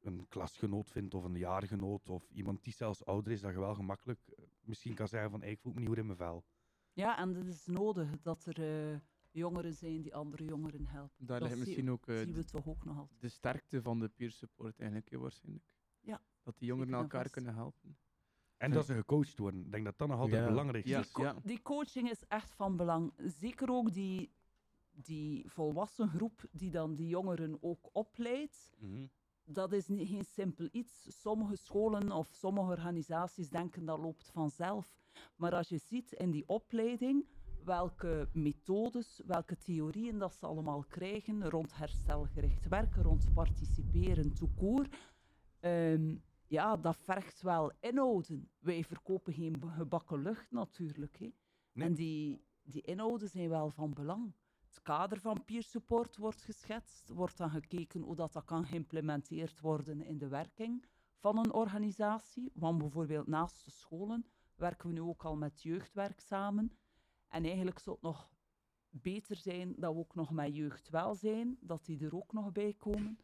een klasgenoot vindt of een jaargenoot of iemand die zelfs ouder is, dat je wel gemakkelijk eh, misschien kan zeggen van, hey, ik voel me niet goed in mijn vel. Ja, en het is nodig dat er eh, jongeren zijn die andere jongeren helpen. Daar dat ligt zie- misschien ook eh, zien we toch ook nog altijd. de sterkte van de peer support eigenlijk, waarschijnlijk. Ja, Dat die jongeren elkaar vast. kunnen helpen. En dat ze gecoacht worden. Ik denk dat dat nog altijd Ja. Ja, is. Co- ja. Die coaching is echt van belang. Zeker ook die, die volwassen groep die dan die jongeren ook opleidt. Mhm. Dat is niet, geen simpel iets. Sommige scholen of sommige organisaties denken dat loopt vanzelf. Maar als je ziet in die opleiding welke methodes, welke theorieën dat ze allemaal krijgen rond herstelgericht werken, rond participeren, toekoor. Ehm ja, dat vergt wel inhouden. Wij verkopen geen gebakken lucht natuurlijk. Hè. Nee. En die, die inhouden zijn wel van belang. Het kader van peer support wordt geschetst, wordt dan gekeken hoe dat, dat kan geïmplementeerd worden in de werking van een organisatie. Want bijvoorbeeld naast de scholen werken we nu ook al met jeugdwerk samen. En eigenlijk zou het nog beter zijn dat we ook nog met jeugdwelzijn, dat die er ook nog bij komen.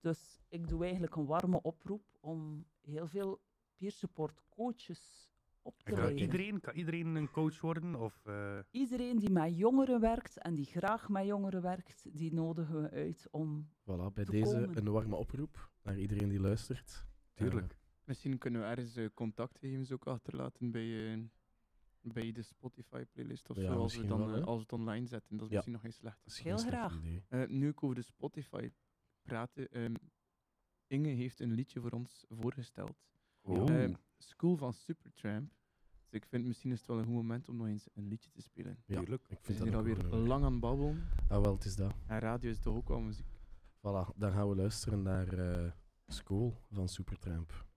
Dus ik doe eigenlijk een warme oproep om heel veel peer support coaches op te leiden. iedereen, kan iedereen een coach worden? Of, eh, Iedereen die met jongeren werkt en die graag met jongeren werkt, die nodigen we uit om. Voilà, bij te deze komen. een warme oproep naar iedereen die luistert. Tuurlijk. Misschien kunnen we ergens eh, contactgegevens ook achterlaten bij, eh, bij de Spotify-playlist of Ja, zo, als we, dan, wel, eh, als we het online zetten. Dat is Ja. misschien nog geen slecht. Heel graag. idee. Eh, nu ik over de Spotify praten, ehm, Inge heeft een liedje voor ons voorgesteld. Oh. Ehm, School van Supertramp. Dus ik vind misschien is het wel een goed moment om nog eens een liedje te spelen. Ja, ik We vind zijn dat hier alweer leuk. lang aan het babbelen. Ah, wel, het is dat. En radio is toch ook wel muziek. Voilà, dan gaan we luisteren naar eh, School van Supertramp.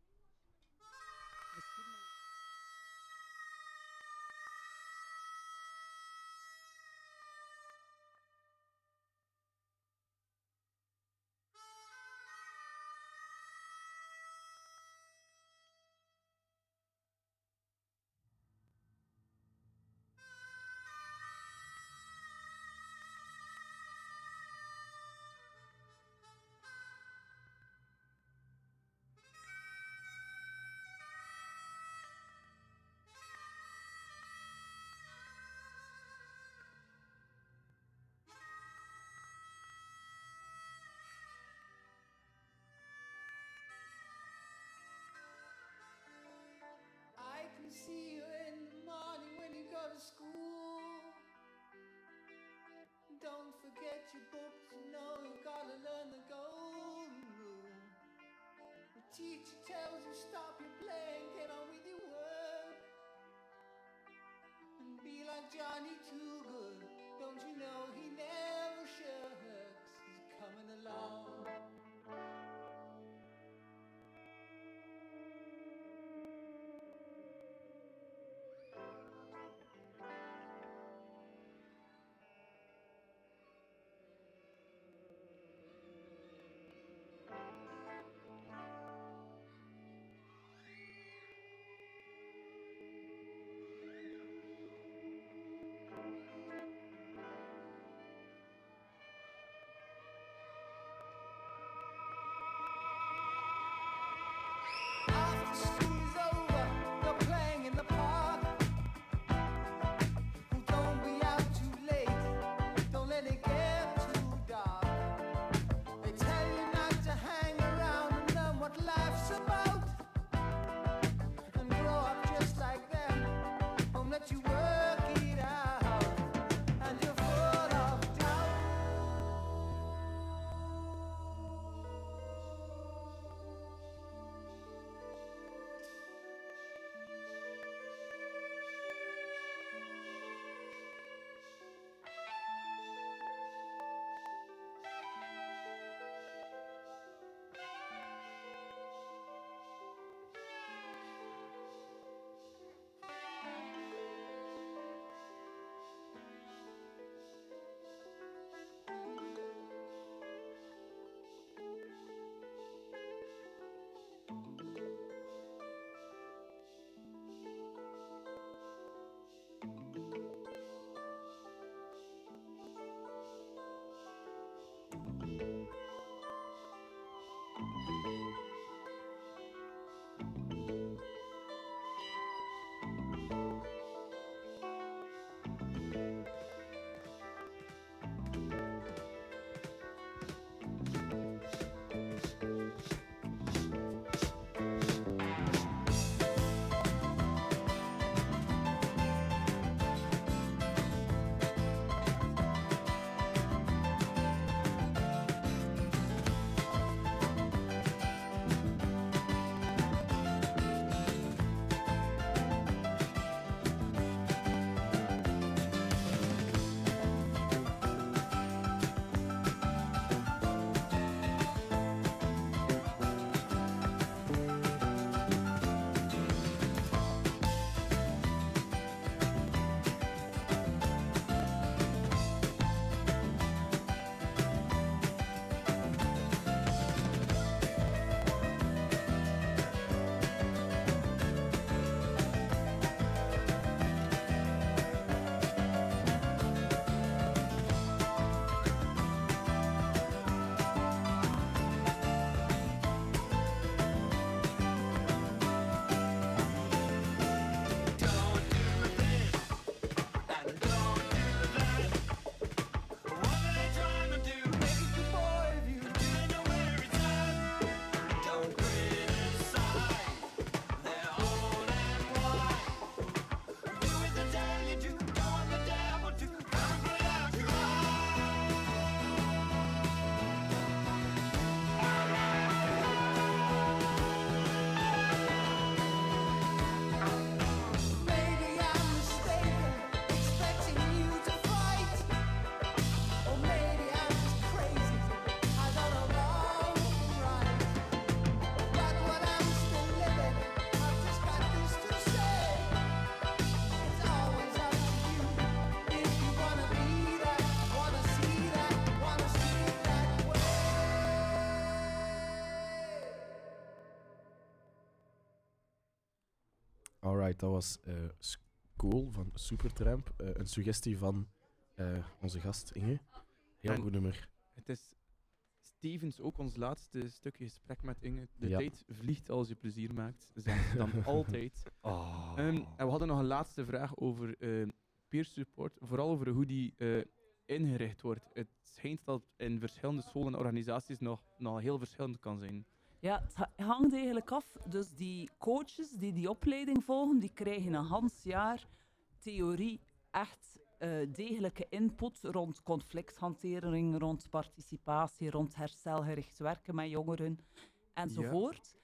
Dat was uh, School van Supertramp. Uh, een suggestie van eh, onze gast Inge. Heel goed nummer. Het is Stevens ook ons laatste stukje gesprek met Inge. De tijd vliegt als je plezier maakt, zegt ze dan altijd. Oh. Ehm, en we hadden nog een laatste vraag over peer support. Vooral over hoe die ingericht wordt. Het schijnt dat in verschillende scholen en organisaties nog, nog heel verschillend kan zijn. Ja, het hangt eigenlijk af. Dus die coaches die die opleiding volgen, die krijgen een half jaar theorie echt eh, degelijke input rond conflicthantering, rond participatie, rond herstelgericht werken met jongeren enzovoort.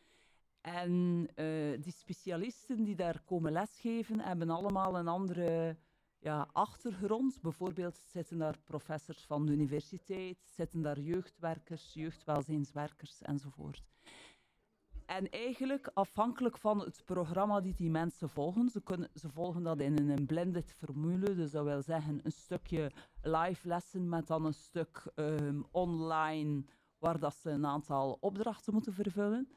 En eh, die specialisten die daar komen lesgeven, hebben allemaal een andere ja, achtergrond. Bijvoorbeeld zitten daar professors van de universiteit, zitten daar jeugdwerkers, jeugdwelzijnswerkers enzovoort. En eigenlijk afhankelijk van het programma die die mensen volgen, ze, kunnen, ze volgen dat in een blended formule, dus dat wil zeggen een stukje live lessen met dan een stuk ehm, online waar dat ze een aantal opdrachten moeten vervullen.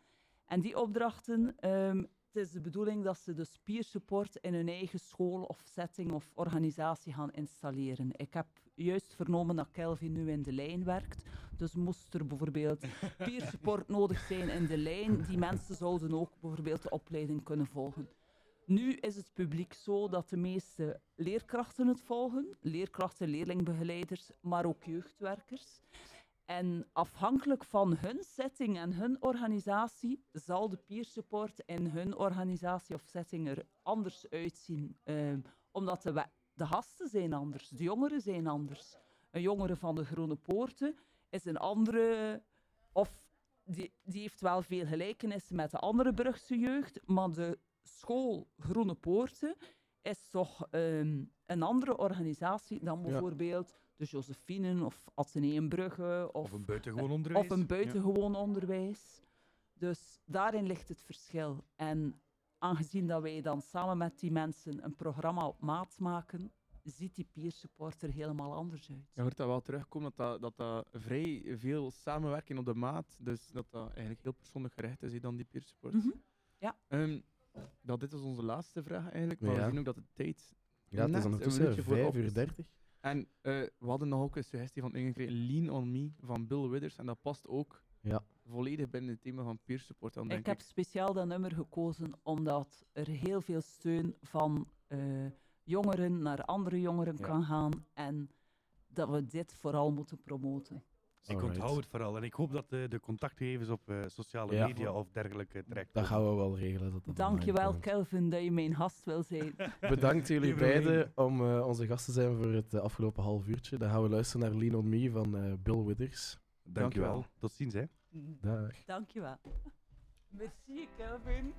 En die opdrachten, ehm, het is de bedoeling dat ze dus peer support in hun eigen school of setting of organisatie gaan installeren. Ik heb juist vernomen dat Kelvin nu in de lijn werkt. Dus moest er bijvoorbeeld peer support nodig zijn in de lijn, die mensen zouden ook bijvoorbeeld de opleiding kunnen volgen. Nu is het publiek zo dat de meeste leerkrachten het volgen, leerkrachten, leerlingbegeleiders, maar ook jeugdwerkers. En afhankelijk van hun setting en hun organisatie zal de peer support in hun organisatie of setting er anders uitzien. Ehm, omdat de, de gasten zijn anders, de jongeren zijn anders. Een jongere van de Groene Poorten is een andere, of die, die heeft wel veel gelijkenis met de andere Brugse jeugd, maar de school Groene Poorten is toch ehm, een andere organisatie dan bijvoorbeeld de Josephinen of Atheneum Brugge of, Of een buitengewoon onderwijs. of een buitengewoon onderwijs. Dus daarin ligt het verschil. En aangezien dat wij dan samen met die mensen een programma op maat maken, ziet die peer support er helemaal anders uit. Je hoort dat wel terugkomen, dat dat, dat dat vrij veel samenwerking op de maat, dus dat dat eigenlijk heel persoonlijk gericht is, dan die peer support. Mhm. Ja. Ehm, dat dit is onze laatste vraag eigenlijk, maar we zien ook dat de tijd Ja, het is ondertussen minuutje voorop 5 uur is. 30. En eh, we hadden nog ook een suggestie van Inge gekregen, Lean on Me van Bill Withers. En dat past ook Ja. volledig binnen het thema van peer support. Dan denk Ik heb speciaal dat nummer gekozen omdat er heel veel steun van eh, jongeren naar andere jongeren Ja. kan gaan en dat we dit vooral moeten promoten. Ik Alright. onthoud het vooral. En ik hoop dat de, de contactgegevens op eh, sociale Ja. media of dergelijke terecht Dat gaan we wel regelen. Dat dat Dankjewel, online. Kelvin, dat je mijn gast wil zijn. Bedankt jullie Geen probleem. beiden om eh, onze gast te zijn voor het eh, afgelopen half uurtje. Dan gaan we luisteren naar Lean on Me van eh, Bill Withers. Dankjewel. Tot ziens, hè. Dag. Dankjewel. Merci, Kelvin.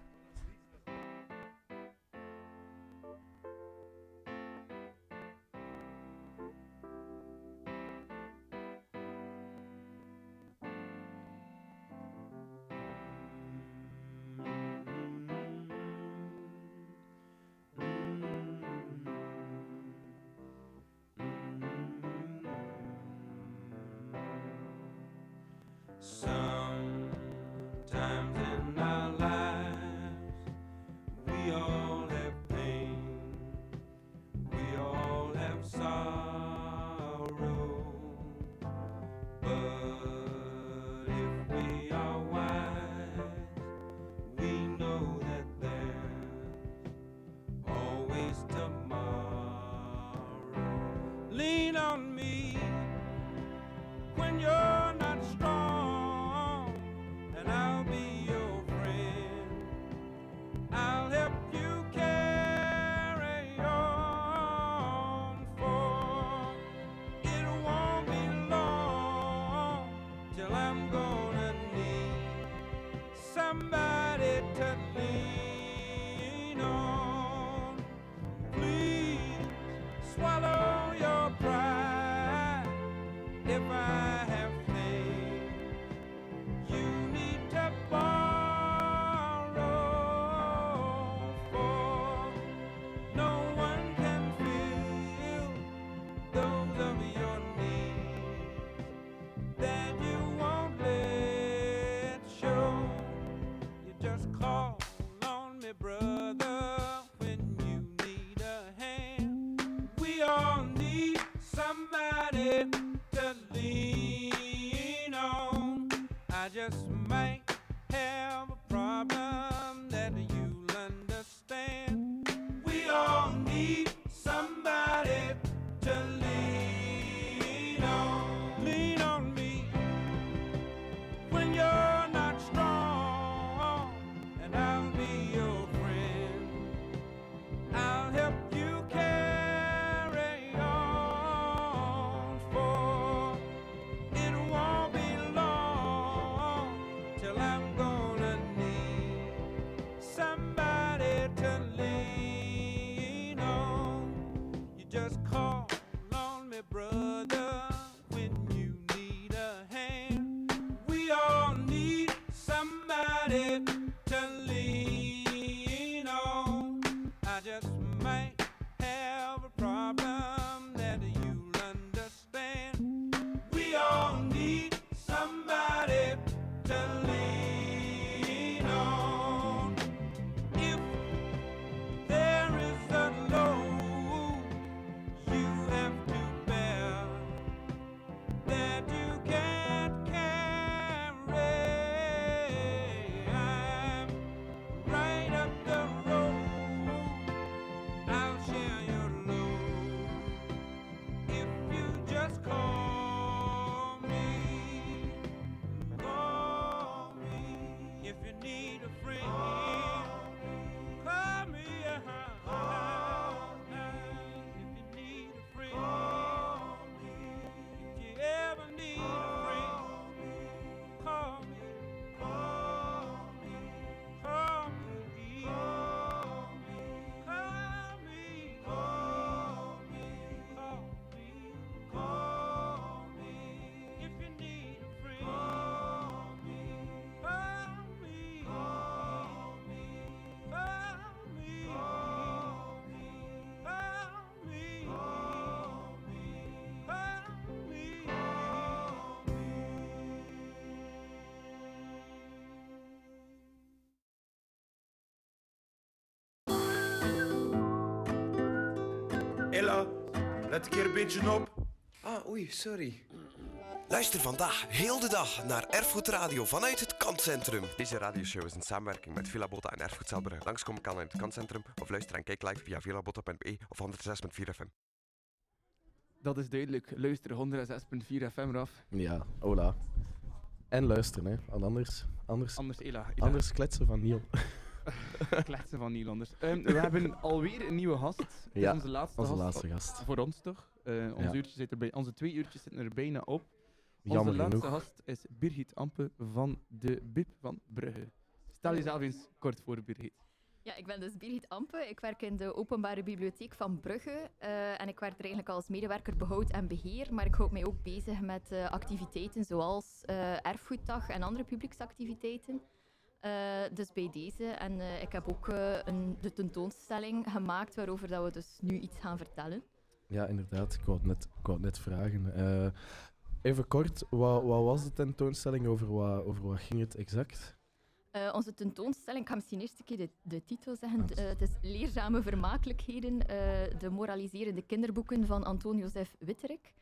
Let een keer een beetje op. Ah, oei, sorry. Luister vandaag heel de dag naar Erfgoedradio vanuit het Kantcentrum. Deze radioshow is in samenwerking met Villa Botta en Erfgoed Zelbrugge. Langskomen kan in het Kantcentrum of luister en kijk live via villabotta.be of 106.4 FM. Dat is duidelijk. Luister 106.4 FM raf. Ja, hola. En luisteren, hè. Want anders, anders, Anders Ela. Ela. anders kletsen van Niel. Kletsen van Nederlanders. Ehm, we hebben alweer een nieuwe gast. Het is Ja, onze laatste Onze gast. laatste gast. Voor ons toch? Eh, onze, Ja. uurtjes zit er bij, onze twee uurtjes zitten er bijna op. Onze Jammer laatste genoeg. gast is Birgit Ampe van de BIP van Brugge. Stel jezelf eens kort voor, Birgit. Ja, ik ben dus Birgit Ampe. Ik werk in de Openbare Bibliotheek van Brugge. eh, en ik werk er eigenlijk als medewerker behoud en beheer. Maar ik houd mij ook bezig met eh, activiteiten zoals eh, erfgoeddag en andere publieksactiviteiten. Eh, dus bij deze. En eh, ik heb ook eh, een, de tentoonstelling gemaakt waarover dat we dus nu iets gaan vertellen. Ja, inderdaad. Ik wou het net, ik wou het net vragen. Even kort, wat, wat was de tentoonstelling? Over wat, over wat ging het exact? Onze tentoonstelling, ik ga misschien eerst een keer de, de titel zeggen. Het is Leerzame Vermakelijkheden, de moraliserende kinderboeken van Antoon Josef Witterik.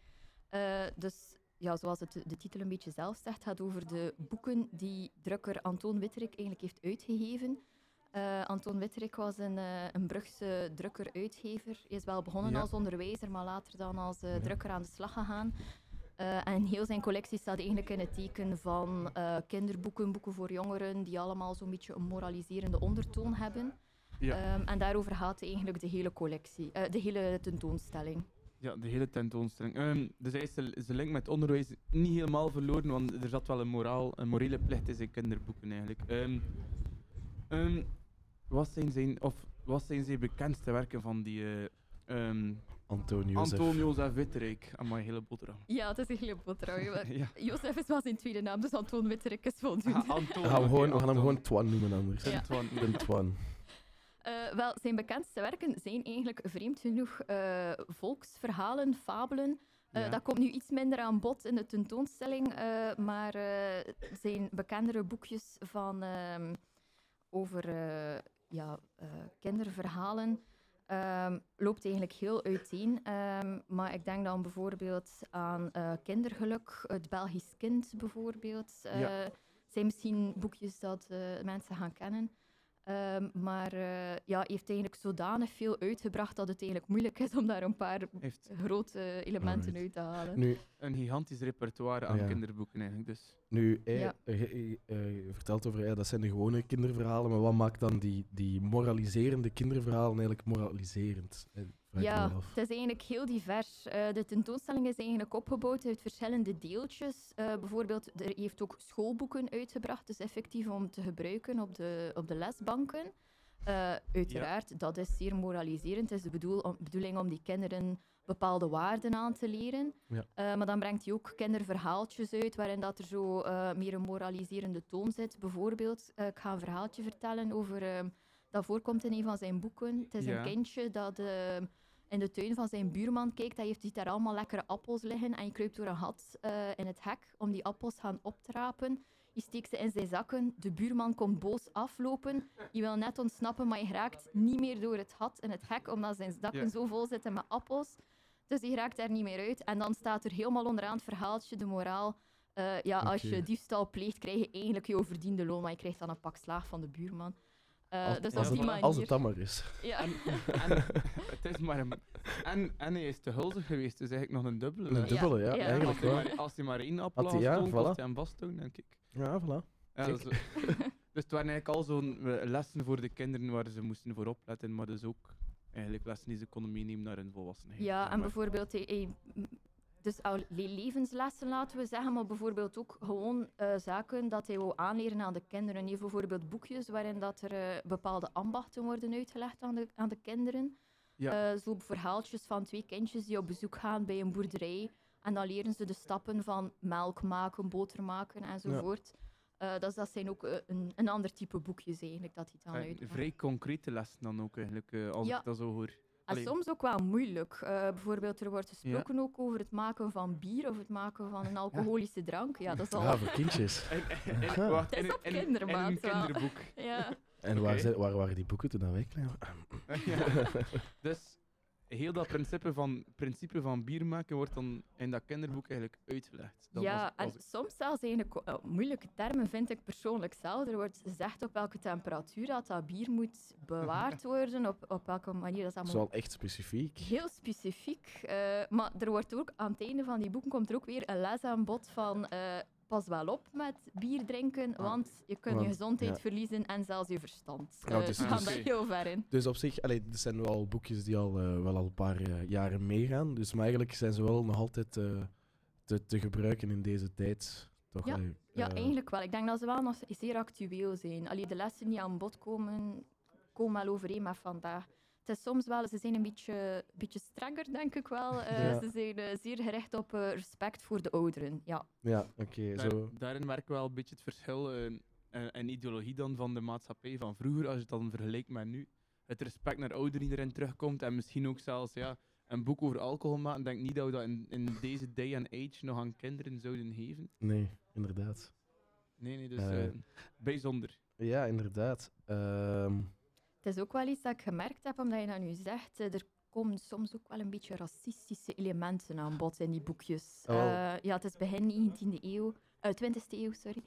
Dus ja, zoals het de titel een beetje zelf zegt, gaat over de boeken die drukker Antoon Witterik eigenlijk heeft uitgegeven. Eh, Antoon Witterik was een, eh, een Brugse drukker-uitgever. Hij is wel begonnen Ja. als onderwijzer, maar later dan als eh, Ja. drukker aan de slag gegaan. En heel zijn collectie staat eigenlijk in het teken van kinderboeken, boeken voor jongeren, die allemaal zo'n beetje een moraliserende ondertoon hebben. Ja. Ehm, en daarover gaat eigenlijk de hele collectie, de hele tentoonstelling. Ja, de hele tentoonstelling. Ehm, dus hij is de, zijn link met onderwijs niet helemaal verloren, want er zat wel een, moraal, een morele plicht in zijn kinderboeken eigenlijk. Ehm, ehm, wat, zijn zijn, of wat zijn zijn bekendste werken van die eh ehm Antonio Jozef. Antonio Jozef Witterik? Amai, hele boterham. Ja, het is een hele boterham. ja. Jozef is wel zijn tweede naam, dus Antoon Witterik is voldoende. Ah, Anton, We gaan, hem gewoon, we gaan hem gewoon Twan noemen anders. Ja. De Twan. Eh, wel, zijn bekendste werken zijn eigenlijk vreemd genoeg eh, volksverhalen, fabelen. Eh, Ja. Dat komt nu iets minder aan bod in de tentoonstelling, maar zijn bekendere boekjes van, ehm, over ja, kinderverhalen ehm, loopt eigenlijk heel uiteen. Ehm, maar ik denk dan bijvoorbeeld aan Kindergeluk, Het Belgisch Kind bijvoorbeeld. Ja. Zijn misschien boekjes dat mensen gaan kennen. Ehm, maar eh, ja, heeft eigenlijk zodanig veel uitgebracht dat het eigenlijk moeilijk is om daar een paar heeft grote elementen uit te halen. Nu, een gigantisch repertoire aan Ja. kinderboeken eigenlijk. Dus. nu eh, Ja. eh, je vertelt over, ja, dat zijn de gewone kinderverhalen, maar wat maakt dan die, die moraliserende kinderverhalen eigenlijk moraliserend? Ja, het is eigenlijk heel divers. Eh, de tentoonstelling is eigenlijk opgebouwd uit verschillende deeltjes. Eh, bijvoorbeeld, er heeft ook schoolboeken uitgebracht, dus effectief om te gebruiken op de, op de lesbanken. Eh, uiteraard, dat is zeer moraliserend. Het is de bedoel, om- bedoeling om die kinderen bepaalde waarden aan te leren. Ja. Maar dan brengt hij ook kinderverhaaltjes uit waarin dat er zo meer een moraliserende toon zit. Bijvoorbeeld, ik ga een verhaaltje vertellen over... ehm, dat voorkomt in een van zijn boeken. Het is Ja. een kindje dat ehm, in de tuin van zijn buurman kijkt. Hij heeft ziet daar allemaal lekkere appels liggen. En je kruipt door een gat eh, in het hek om die appels gaan optrapen. Je steekt ze in zijn zakken. De buurman komt boos aflopen. Je wil net ontsnappen, maar je raakt niet meer door het gat in het hek, omdat zijn zakken Ja. zo vol zitten met appels. Dus je raakt daar niet meer uit. En dan staat er helemaal onderaan het verhaaltje, de moraal. eh, ja, als je diefstal pleegt, krijg je eigenlijk je verdiende loon, maar je krijgt dan een pak slaag van de buurman. Eh, Als, dus die het, manier... als het dan maar is. ja. En, en, het is maar een, en, en hij is te huldig geweest, dus eigenlijk nog een dubbele. Een dubbele, ja, Ja. eigenlijk Als hij, wel. maar, als hij maar één appel Had hij- ja, afstoot, voilà. kost hij hem vasthouden, denk ik. Ja, voilà. Ja, is- dus het waren eigenlijk al zo'n eh, lessen voor de kinderen waar ze moesten voor opletten, maar dus ook eigenlijk lessen die ze konden meenemen naar hun volwassenheid. Ja, en maar. bijvoorbeeld, m- dus al le- levenslessen laten we zeggen, maar bijvoorbeeld ook gewoon eh, zaken dat hij wil aanleren aan de kinderen. Heeft bijvoorbeeld boekjes waarin dat er eh, bepaalde ambachten worden uitgelegd aan de, aan de kinderen. Ja. Eh, zo verhaaltjes van twee kindjes die op bezoek gaan bij een boerderij. En dan leren ze de stappen van melk maken, boter maken enzovoort. Eh, dus dat zijn ook een, een ander type boekjes eigenlijk dat hij dan uitmaakt. vrij concrete lessen dan ook eigenlijk, als Ja. ik dat zo hoor. En Allee. soms ook wel moeilijk. Eh, bijvoorbeeld, er wordt gesproken ook over het maken van bier of het maken van een alcoholische drank. Ja, dat is al... Ja, voor kindjes. En, en, en- wacht, Het is in, op in, in, kindermaat een kinderboek. Ja. En waar, waar waren die boeken toen wij klein waren? Ja. Dus heel dat principe van, principe van bier maken wordt dan in dat kinderboek eigenlijk uitgelegd. Dat ja, was- en soms zelfs eigenlijk eh, moeilijke termen vind ik persoonlijk zelf. Er wordt gezegd op welke temperatuur dat, dat bier moet bewaard worden, op, op welke manier dat Dat is allemaal wel echt specifiek. heel specifiek. eh, maar er wordt ook aan het einde van die boeken komt er ook weer een les aan bod van eh, pas wel op met bier drinken, want je kunt je Ah. Gezondheid ja. verliezen en zelfs je verstand. Ja, Eh, dus- gaan dus- daar heel ver in. Dus op zich, allee, dit zijn wel boekjes die al, eh, wel al een paar eh, jaren meegaan. Dus maar eigenlijk zijn ze wel nog altijd te, te gebruiken in deze tijd. Toch? Ja, Allee, Ja, eigenlijk wel. Ik denk dat ze wel nog zeer actueel zijn. Allee, de lessen die aan bod komen, komen wel overeen met vandaag. Het is soms wel, ze zijn een beetje, beetje strenger, denk ik wel. Eh, Ja. Ze zijn eh, zeer gericht op eh, respect voor de ouderen. Ja. Ja, oké. Daar- zo. Daarin merken we wel een beetje het verschil eh, en, ideologie dan van de maatschappij van vroeger, als je het dan vergelijkt met nu. Het respect naar ouderen die erin terugkomt en misschien ook zelfs ja, een boek over alcohol maken. Ik denk niet dat we dat in, in deze day and age nog aan kinderen zouden geven. Nee, inderdaad. Nee, nee, dus bijzonder. Ja, inderdaad. Ehm, Het is ook wel iets dat ik gemerkt heb, omdat je dat nu zegt. eh, Er komen soms ook wel een beetje racistische elementen aan bod in die boekjes. Oh. Eh, ja, het is begin 19e eeuw, eh 20e eeuw, sorry.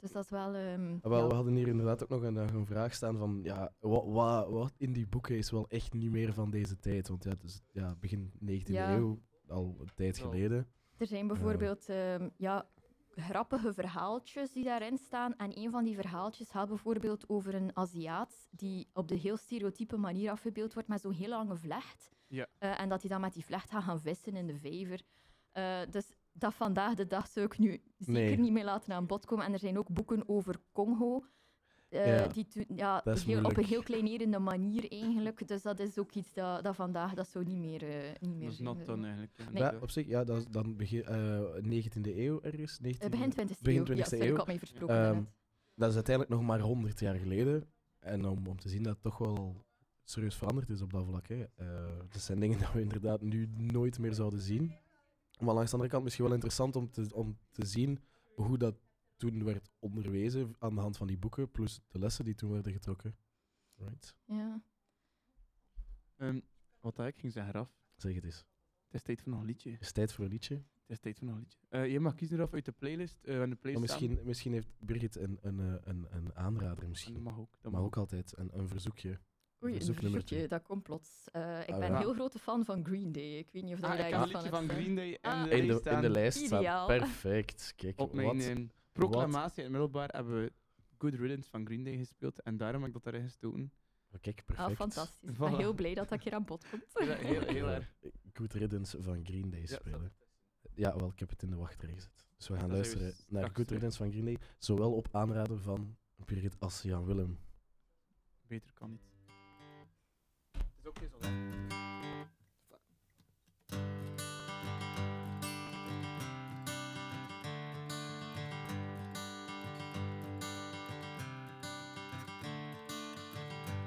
Dus dat is wel... ehm, wel, ja. we hadden hier inderdaad ook nog een, vraag staan van, ja, wat, wat, wat in die boeken is wel echt niet meer van deze tijd? Want ja, het is ja, begin 19e Ja. eeuw, al een tijd geleden. Er zijn bijvoorbeeld ehm, ja, grappige verhaaltjes die daarin staan. En een van die verhaaltjes gaat bijvoorbeeld over een Aziat die op de heel stereotype manier afgebeeld wordt met zo'n heel lange vlecht. Ja. Eh, en dat hij dan met die vlecht gaat gaan vissen in de vijver. Eh, dus dat vandaag de dag zou ik nu zeker Nee. niet meer laten aan bod komen. En er zijn ook boeken over Congo. Eh, Ja, die ja, dat is heel, op een heel kleinerende manier eigenlijk. Dus dat is ook iets dat, dat vandaag dat zou niet meer, eh, niet meer Dat is zeg dan eigenlijk. ja, Nee. Ja, op zich, ja, dat is dan begin eh 19e eeuw ergens. 19e, Eh, begin 20e begin eeuw. 20e ja, sorry, eeuw. ik had mij versproken Ehm. Dat is uiteindelijk nog maar 100 jaar geleden. En om, om te zien dat het toch wel serieus veranderd is op dat vlak. Hè. Eh, dat zijn dingen die we inderdaad nu nooit meer zouden zien. Maar langs de andere kant misschien wel interessant om te, om te zien hoe dat toen werd onderwezen aan de hand van die boeken, plus de lessen die toen werden getrokken. Right. Ja. Ehm, wat dat ik ging zeggen, Raf. Zeg het eens. Het is tijd voor nog een liedje. Is het tijd voor een liedje? Het is tijd voor nog een liedje. Eh, je mag kiezen, Raf, uit de playlist. eh, de Maar playlist misschien, misschien heeft Birgit een, een, eh, een, een aanrader. Dat Misschien. mag ook. Dat Maar ook altijd een, een verzoekje. Oei, een verzoekje, dat komt plots. Eh, ik Ah, ben ja. een heel grote fan van Green Day. Ik weet niet of dat Ah, jij liedje het van zegt. Green Day in Ah. de In de, lijst in de lijst staat Ideaal. perfect. Kijk, Op mijn wat? Proclamatie in het middelbaar hebben we Good Riddance van Green Day gespeeld. En daarom heb ik dat erin gestoten. Kijk, perfect. Ah, fantastisch. Ik ben heel blij dat dat hier aan bod komt. Heel, heel, heel erg. Good Riddance van Green Day Ja, spelen. Ja, wel, ik heb het in de wachtrij gezet. Dus we gaan luisteren naar straks Good. Riddance van Green Day. Zowel op aanraden van Birgit als Jan Willem. Beter kan niet.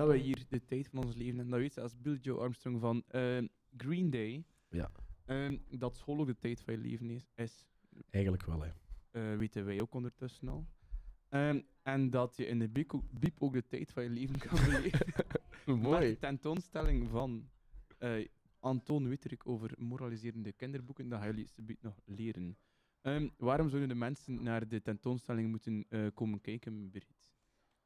Dat we hier de tijd van ons leven en dat weet je als Bill Joe Armstrong van eh, Green Day. Ja. Ehm, dat school ook de tijd van je leven is. is Eigenlijk wel, hè. eh, weten wij ook ondertussen al. Ehm, en dat je in de biep ook, de tijd van je leven kan beleven. Mooi. Met de tentoonstelling van eh, Antoon Witterik over moraliserende kinderboeken. Dat gaan jullie subiet nog leren. Ehm, waarom zouden de mensen naar de tentoonstelling moeten komen kijken, Birgit?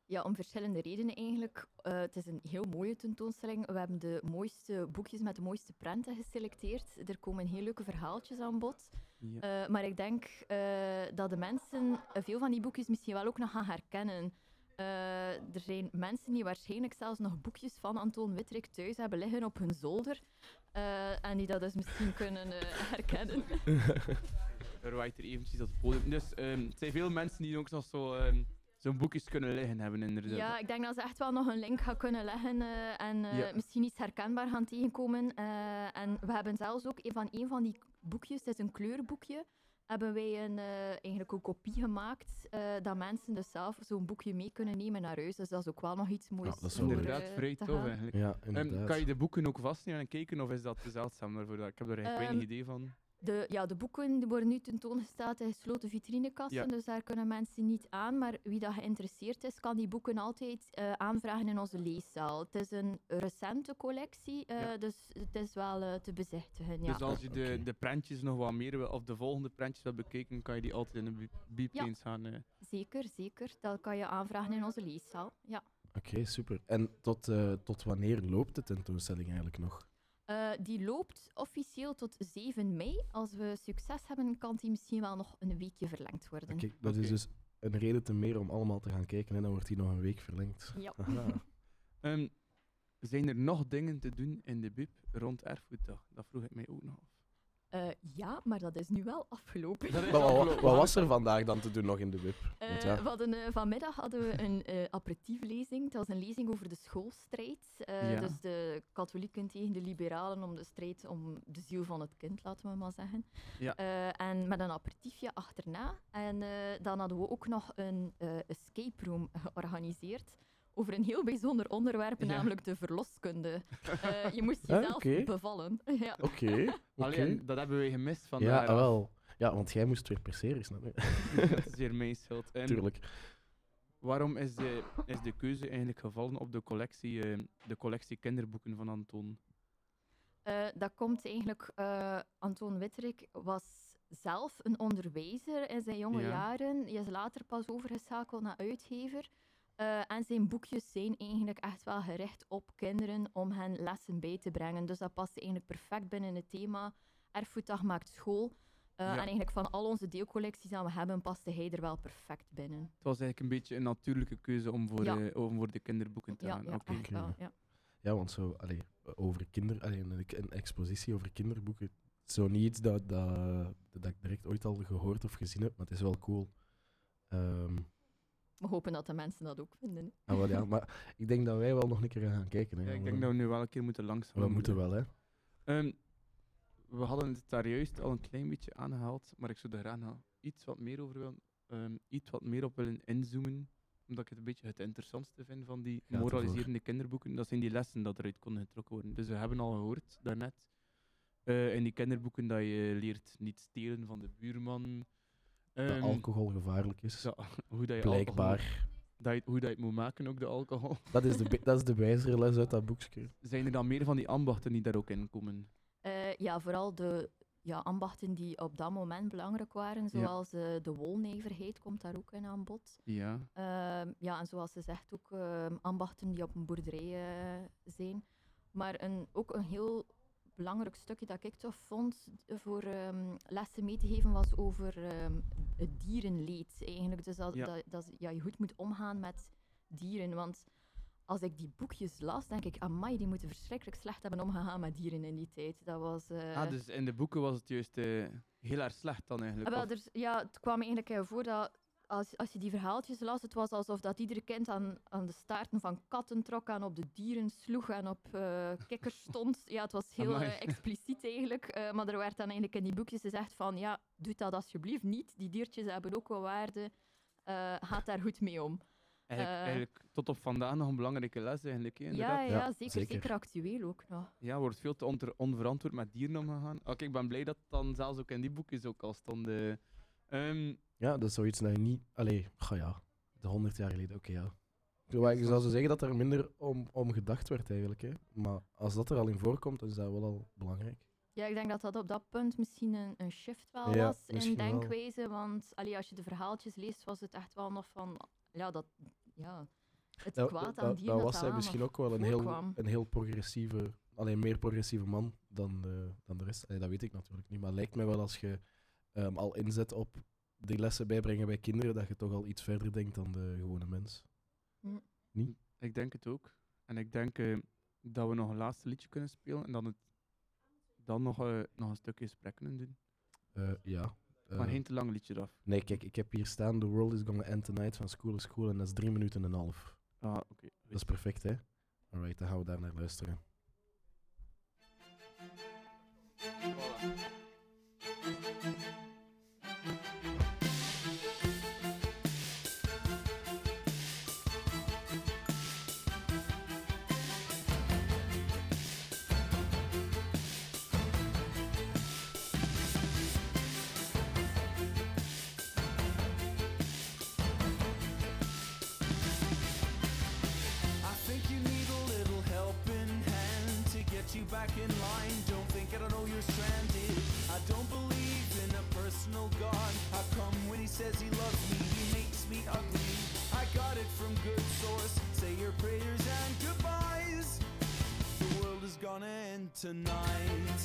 Ja, om verschillende redenen eigenlijk. Eh, het is een heel mooie tentoonstelling. We hebben de mooiste boekjes met de mooiste prenten geselecteerd. Er komen heel leuke verhaaltjes aan bod. Ja. Eh, maar ik denk eh, dat de mensen veel van die boekjes misschien wel ook nog gaan herkennen. Eh, er zijn mensen die waarschijnlijk zelfs nog boekjes van Antoon Witterik thuis hebben liggen op hun zolder. eh, en die dat dus misschien kunnen eh, herkennen. Er waait er eventjes op het podium. Dus ehm, het zijn veel mensen die ook nog zo, ehm, zo'n boekjes kunnen liggen hebben, inderdaad. Ja, ik denk dat ze echt wel nog een link gaan kunnen leggen eh, en eh, Ja. misschien iets herkenbaar gaan tegenkomen. Eh, en we hebben zelfs ook een van een van die boekjes, het is een kleurboekje, hebben wij een, eh, eigenlijk een kopie gemaakt, eh, dat mensen dus zelf zo'n boekje mee kunnen nemen naar huis. Dus dat is ook wel nog iets moois. dat is voor. Inderdaad, vrij tof gaan. eigenlijk. Ja, Ehm, kan je de boeken ook vastnemen en kijken, of is dat te zeldzaam daarvoor? Ik heb er eigenlijk weinig idee van. De, ja, de boeken die worden nu tentoongesteld in gesloten vitrinekasten, Ja. dus daar kunnen mensen niet aan. Maar wie dat geïnteresseerd is, kan die boeken altijd eh, aanvragen in onze leeszaal. Het is een recente collectie, eh, Ja. dus het is wel eh, te bezichtigen. Ja. Dus als je de, de prentjes nog wat meer wil, of de volgende prentjes wil bekijken, kan je die altijd in de bi- biep Ja. eens gaan. eh. Zeker, zeker. Dat kan je aanvragen in onze leeszaal. Ja. Oké, super. En tot, eh, tot wanneer loopt de tentoonstelling eigenlijk nog? Eh, die loopt officieel tot 7 mei. Als we succes hebben, kan die misschien wel nog een weekje verlengd worden. Oké, dat is dus een reden te meer om allemaal te gaan kijken en dan wordt die nog een week verlengd. Ja. Ehm, zijn er nog dingen te doen in de BIP rond Erfgoeddag? Dat vroeg ik mij ook nog af. Eh, ja, maar dat is nu wel afgelopen. Is Wat, wat- afgelopen. wat was er vandaag dan te doen nog in de WIP? Eh, Want ja. we hadden, eh, vanmiddag hadden we een eh aperitieflezing. Dat was een lezing over de schoolstrijd. Eh, Ja. Dus de katholieken tegen de liberalen om de strijd om de ziel van het kind, laten we maar zeggen. Ja. Eh, en met een aperitiefje achterna. En eh, dan hadden we ook nog een eh, escape room georganiseerd. Over een heel bijzonder onderwerp, Ja. namelijk de verloskunde. Eh, je moest Ah, jezelf bevallen. ja. Oké, Allee, oké. en dat hebben wij gemist van Ja, ah, wel. Ja, want jij moest weer perceren, snap je? dat is hier mijn schuld. En Tuurlijk. Waarom is de, is de keuze eigenlijk gevallen op de collectie, eh, de collectie kinderboeken van Anton? Eh, dat komt eigenlijk, eh, Antoon Witterik was zelf een onderwijzer in zijn jonge Ja. jaren. Hij is later pas overgeschakeld naar uitgever. Eh, en zijn boekjes zijn eigenlijk echt wel gericht op kinderen om hen lessen bij te brengen. Dus dat past eigenlijk perfect binnen het thema Erfgoeddag maakt school. Eh, Ja. En eigenlijk van al onze deelcollecties die we hebben, paste hij er wel perfect binnen. Het was eigenlijk een beetje een natuurlijke keuze om voor, Ja. eh, om voor de kinderboeken te Ja, gaan. ja, Oké. echt wel. Ja. Ja, want zo, allee, over kinder, allee, een, een expositie over kinderboeken, zo niet iets dat, dat, dat ik direct ooit al gehoord of gezien heb, maar het is wel cool. Ehm, We hopen dat de mensen dat ook vinden. ah, wel, ja, maar ik denk dat wij wel nog een keer gaan kijken. Hè. Ja, ik denk dat we nu wel een keer moeten langs we moeten wel, hè. Ehm, we hadden het daar juist al een klein beetje aangehaald, maar ik zou er graag nog iets wat meer over willen, ehm, iets wat meer op willen inzoomen, omdat ik het een beetje het interessantste vind van die moraliserende kinderboeken. Dat zijn die lessen dat eruit konden getrokken worden. Dus we hebben al gehoord daarnet eh in die kinderboeken dat je leert niet stelen van de buurman. Dat Ehm, alcohol gevaarlijk is. ja, hoe dat je Blijkbaar. alcohol- dat je, hoe dat je het moet maken, ook de alcohol. Dat is de, dat is de wijzere les uit dat boekje. Zijn er dan meer van die ambachten die daar ook in komen? Eh, ja, vooral de ja, ambachten die op dat moment belangrijk waren, zoals eh, de wolnijverheid komt daar ook in aan bod. Ja. Ehm, ja, en zoals ze zegt, ook ehm, ambachten die op een boerderij eh, zijn. Maar een, ook een heel belangrijk stukje dat ik toch vond voor ehm, lessen mee te geven was over ehm, het dierenleed eigenlijk. Dus dat, Ja. dat, dat ja, je goed moet omgaan met dieren. Want als ik die boekjes las, denk ik, amai, die moeten verschrikkelijk slecht hebben omgegaan met dieren in die tijd. Dat was... eh, Ah, dus in de boeken was het juist eh, heel erg slecht dan eigenlijk. Wel, er, ja, het kwam eigenlijk eh, voor dat als, als je die verhaaltjes las, het was alsof dat iedere kind aan, aan de staarten van katten trok, aan op de dieren sloeg en op eh kikkers stond. Ja, het was heel eh, expliciet eigenlijk. eh, maar er werd dan eigenlijk in die boekjes gezegd van, ja, doe dat alsjeblieft niet. Die diertjes hebben ook wel waarde. Eh gaat daar goed mee om. Eigenlijk, eigenlijk tot op vandaag nog een belangrijke les eigenlijk. hè, Ja, inderdaad. ja, Ja, zeker, zeker. zeker actueel ook nog. Ja, wordt veel te onverantwoord met dieren omgegaan. Oké, ik ben blij dat het dan zelfs ook in die boekjes ook al stond. Eh. Ehm, Ja, dat is zoiets dat je niet... Allee, ga ja, de honderd jaar geleden, oké ja. Terwijl Ik zou zo zeggen dat er minder om, om gedacht werd eigenlijk. Hè. Maar als dat er al in voorkomt, dan is dat wel al belangrijk. Ja, ik denk dat dat op dat punt misschien een, een shift wel Ja, was in wel. denkwijze. Want allee, als je de verhaaltjes leest, was het echt wel nog van... Ja, dat... Ja, het kwaad aan dat dat was hij misschien ook wel een heel, een heel progressieve, alleen meer progressieve man dan de, dan de rest. Allee, dat weet ik natuurlijk niet, maar het lijkt mij wel als je ehm, al inzet op die lessen bijbrengen bij kinderen, dat je toch al iets verder denkt dan de gewone mens. ik denk het ook. En ik denk eh, dat we nog een laatste liedje kunnen spelen en dan, het, dan nog, eh, nog een stukje gesprek kunnen doen. Eh, ja. maar geen te lang liedje af. Nee, kijk, ik heb hier staan The World is Gonna End Tonight van School is Cool en dat is drie minuten en een half. Ah, oké. Dat is perfect, hè? Alright, dan gaan we daar naar luisteren. In line. Don't think I don't know you're stranded. I don't believe in a personal God. How come when he says he loves me, he makes me ugly? I got it from good source. Say your prayers and goodbyes. The world is gonna end tonight.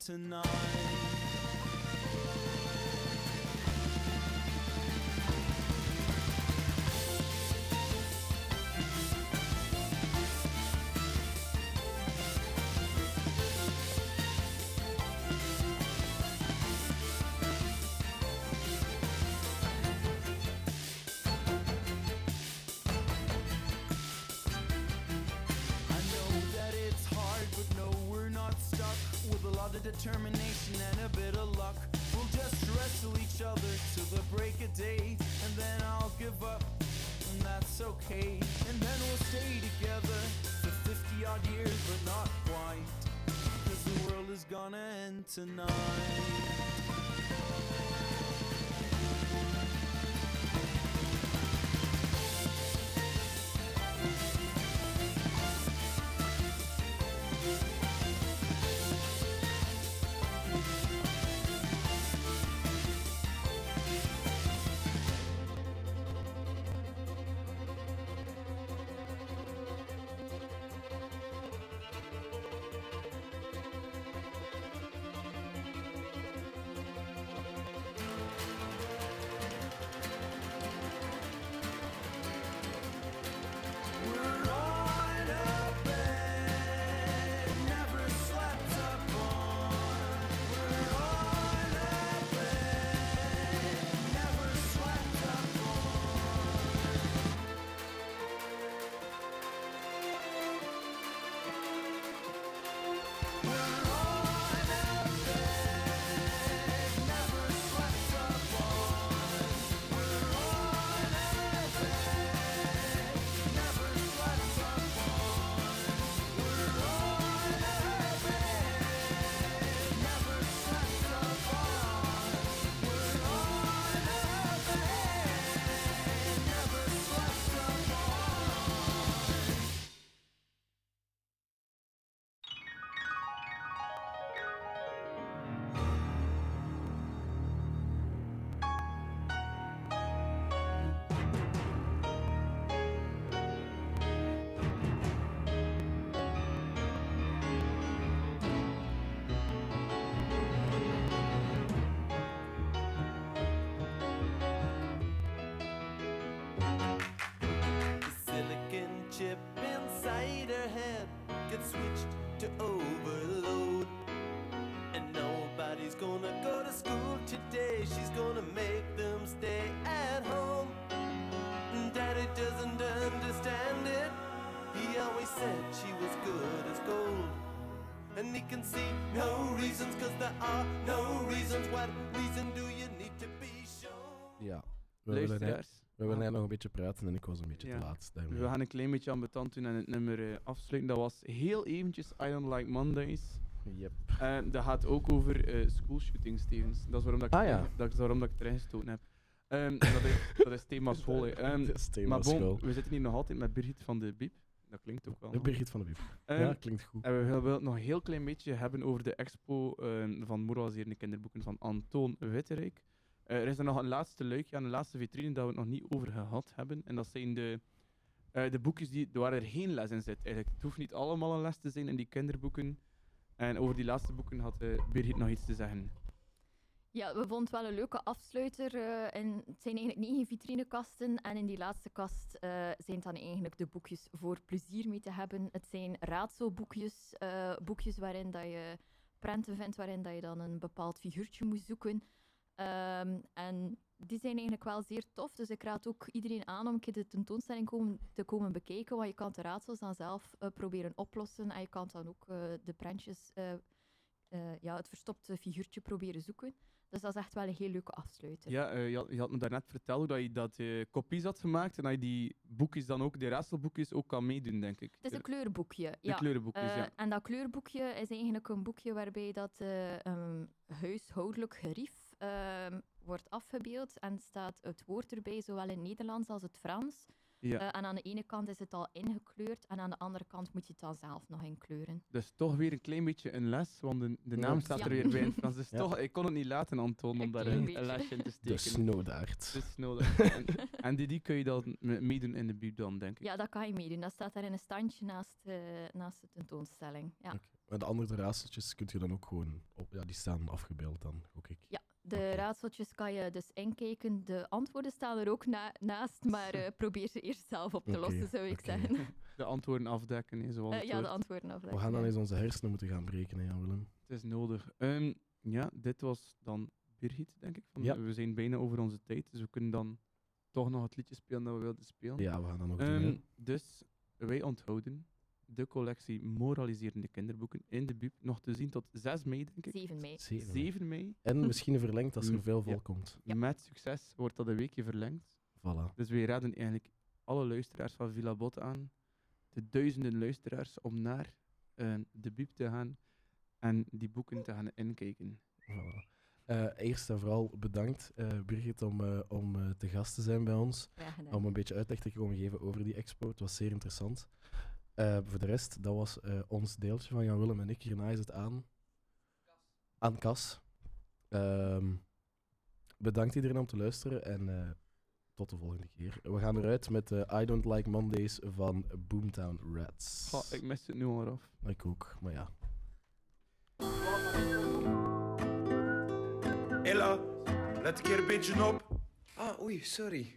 Tonight. Determination and a bit of luck. We'll just wrestle each other till the break of day, and then I'll give up, and that's okay. And then we'll stay together for 50 odd years, but not quite, cause the world is gonna end tonight. And he can see no reasons, cause there are no reasons. What reason do you need to be shown? Ja. We willen, we willen net nog een beetje praten en ik was een beetje Ja. te laat. daarmee. We gaan een klein beetje aan betand doen en het nummer eh, afsluiten. Dat was heel eventjes I Don't Like Mondays. Yep. En dat gaat ook over eh schoolshootings, Stevens. Dat is waarom, dat ik, Ah, ja. dat, is waarom dat ik het erin gestoten heb. Ehm, dat, is, dat is thema school. Ehm, Dat is thema maar bon, school. we zitten hier nog altijd met Birgit van de Biep. Dat klinkt ook wel. De Birgit van de Biep. Ehm, ja, klinkt goed. En we willen het nog een heel klein beetje hebben over de expo ehm, van moraliserende kinderboeken van Antoon Witterijk. Eh, er is er nog een laatste luikje aan de laatste vitrine dat we het nog niet over gehad hebben. En dat zijn de, eh, de boekjes die, waar er geen les in zit. Eigenlijk, het hoeft niet allemaal een les te zijn in die kinderboeken. En over die laatste boeken had eh, Birgit nog iets te zeggen. Ja, we vonden wel een leuke afsluiter. eh, en het zijn eigenlijk negen vitrinekasten. En in die laatste kast eh, zijn dan eigenlijk de boekjes voor plezier mee te hebben. Het zijn raadselboekjes, eh, boekjes waarin dat je prenten vindt, waarin dat je dan een bepaald figuurtje moet zoeken. Ehm, en die zijn eigenlijk wel zeer tof. Dus ik raad ook iedereen aan om een keer de tentoonstelling komen, te komen bekijken. Want je kan de raadsels dan zelf proberen oplossen. En je kan dan ook de prentjes, ja, het verstopte figuurtje proberen zoeken. Dus dat is echt wel een heel leuke afsluiter. Ja, eh, je, had, je had me daarnet verteld dat je dat eh, kopies had gemaakt en dat je die boekjes dan ook, die raadselboekjes, ook kan meedoen, denk ik. Het is een De-. De ja. kleurenboekjes, Eh, ja. En dat kleurboekje is eigenlijk een boekje waarbij dat een huishoudelijk gerief wordt afgebeeld en staat het woord erbij, zowel in het Nederlands als het Frans. Ja. Eh, en aan de ene kant is het al ingekleurd en aan de andere kant moet je het dan zelf nog inkleuren. Dus toch weer een klein beetje een les, want de, de naam Ja. staat er weer bij in Frans. Dus Ja. toch, ik kon het niet laten, Anton, om daar een, een lesje in te De steken. snowdaard. Dus nodig. en, en die, die kun je dan me- meedoen in de buurt dan, denk ik. Ja, dat kan je meedoen. Dat staat daar in een standje naast, eh, naast de tentoonstelling. Ja. Oké. Maar de andere raadseltjes kun je dan ook gewoon op. Ja, die staan afgebeeld dan, gok ik. Ja, de raadseltjes kan je dus inkijken. De antwoorden staan er ook na- naast, maar eh, probeer ze eerst zelf op te lossen, zou ik zeggen. De antwoorden afdekken, zoals Eh, het ja, de antwoorden afleggen. We gaan dan ja. eens onze hersenen moeten gaan breken, Jan Willem. Het is nodig. Ehm, ja, dit was dan Birgit, denk ik. Van, Ja. We zijn bijna over onze tijd, dus we kunnen dan toch nog het liedje spelen dat we wilden spelen. Ja, we gaan dan ook doen. Ehm, hè. dus wij onthouden de collectie moraliserende kinderboeken in de Bib. Nog te zien tot 6 mei, denk ik. 7 mei. 7. 7 mei. En misschien verlengd als er Mm, veel ja. volk komt. Met succes wordt dat een weekje verlengd. Voilà. Dus wij raden eigenlijk alle luisteraars van Villa Bot aan, de duizenden luisteraars, om naar eh, de Bib te gaan en die boeken te gaan inkijken. Voilà. Eh, eerst en vooral bedankt, eh, Birgit, om, eh, om te gast te zijn bij ons. Om een beetje uitleg te komen geven over die expo. Het was zeer interessant. Eh, voor de rest, dat was eh, ons deeltje van Jan Willem en ik. Hierna is het aan, aan Cas. Ehm, bedankt iedereen om te luisteren en eh, tot de volgende keer. We gaan eruit met eh, I Don't Like Mondays van Boomtown Rats. Ik mis het nu al af. Ik ook, maar ja. Ella, let een keer een beetje op. Ah, oei, sorry.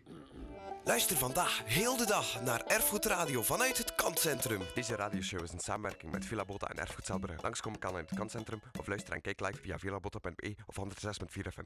Luister vandaag heel de dag naar Erfgoed Radio vanuit het Kantcentrum. Deze radioshow is een samenwerking met Villa Bota en Erfgoed Zelbrugge. Langskomen kan in het Kantcentrum of luister en kijk live via villabotta.be of 106.4 FM.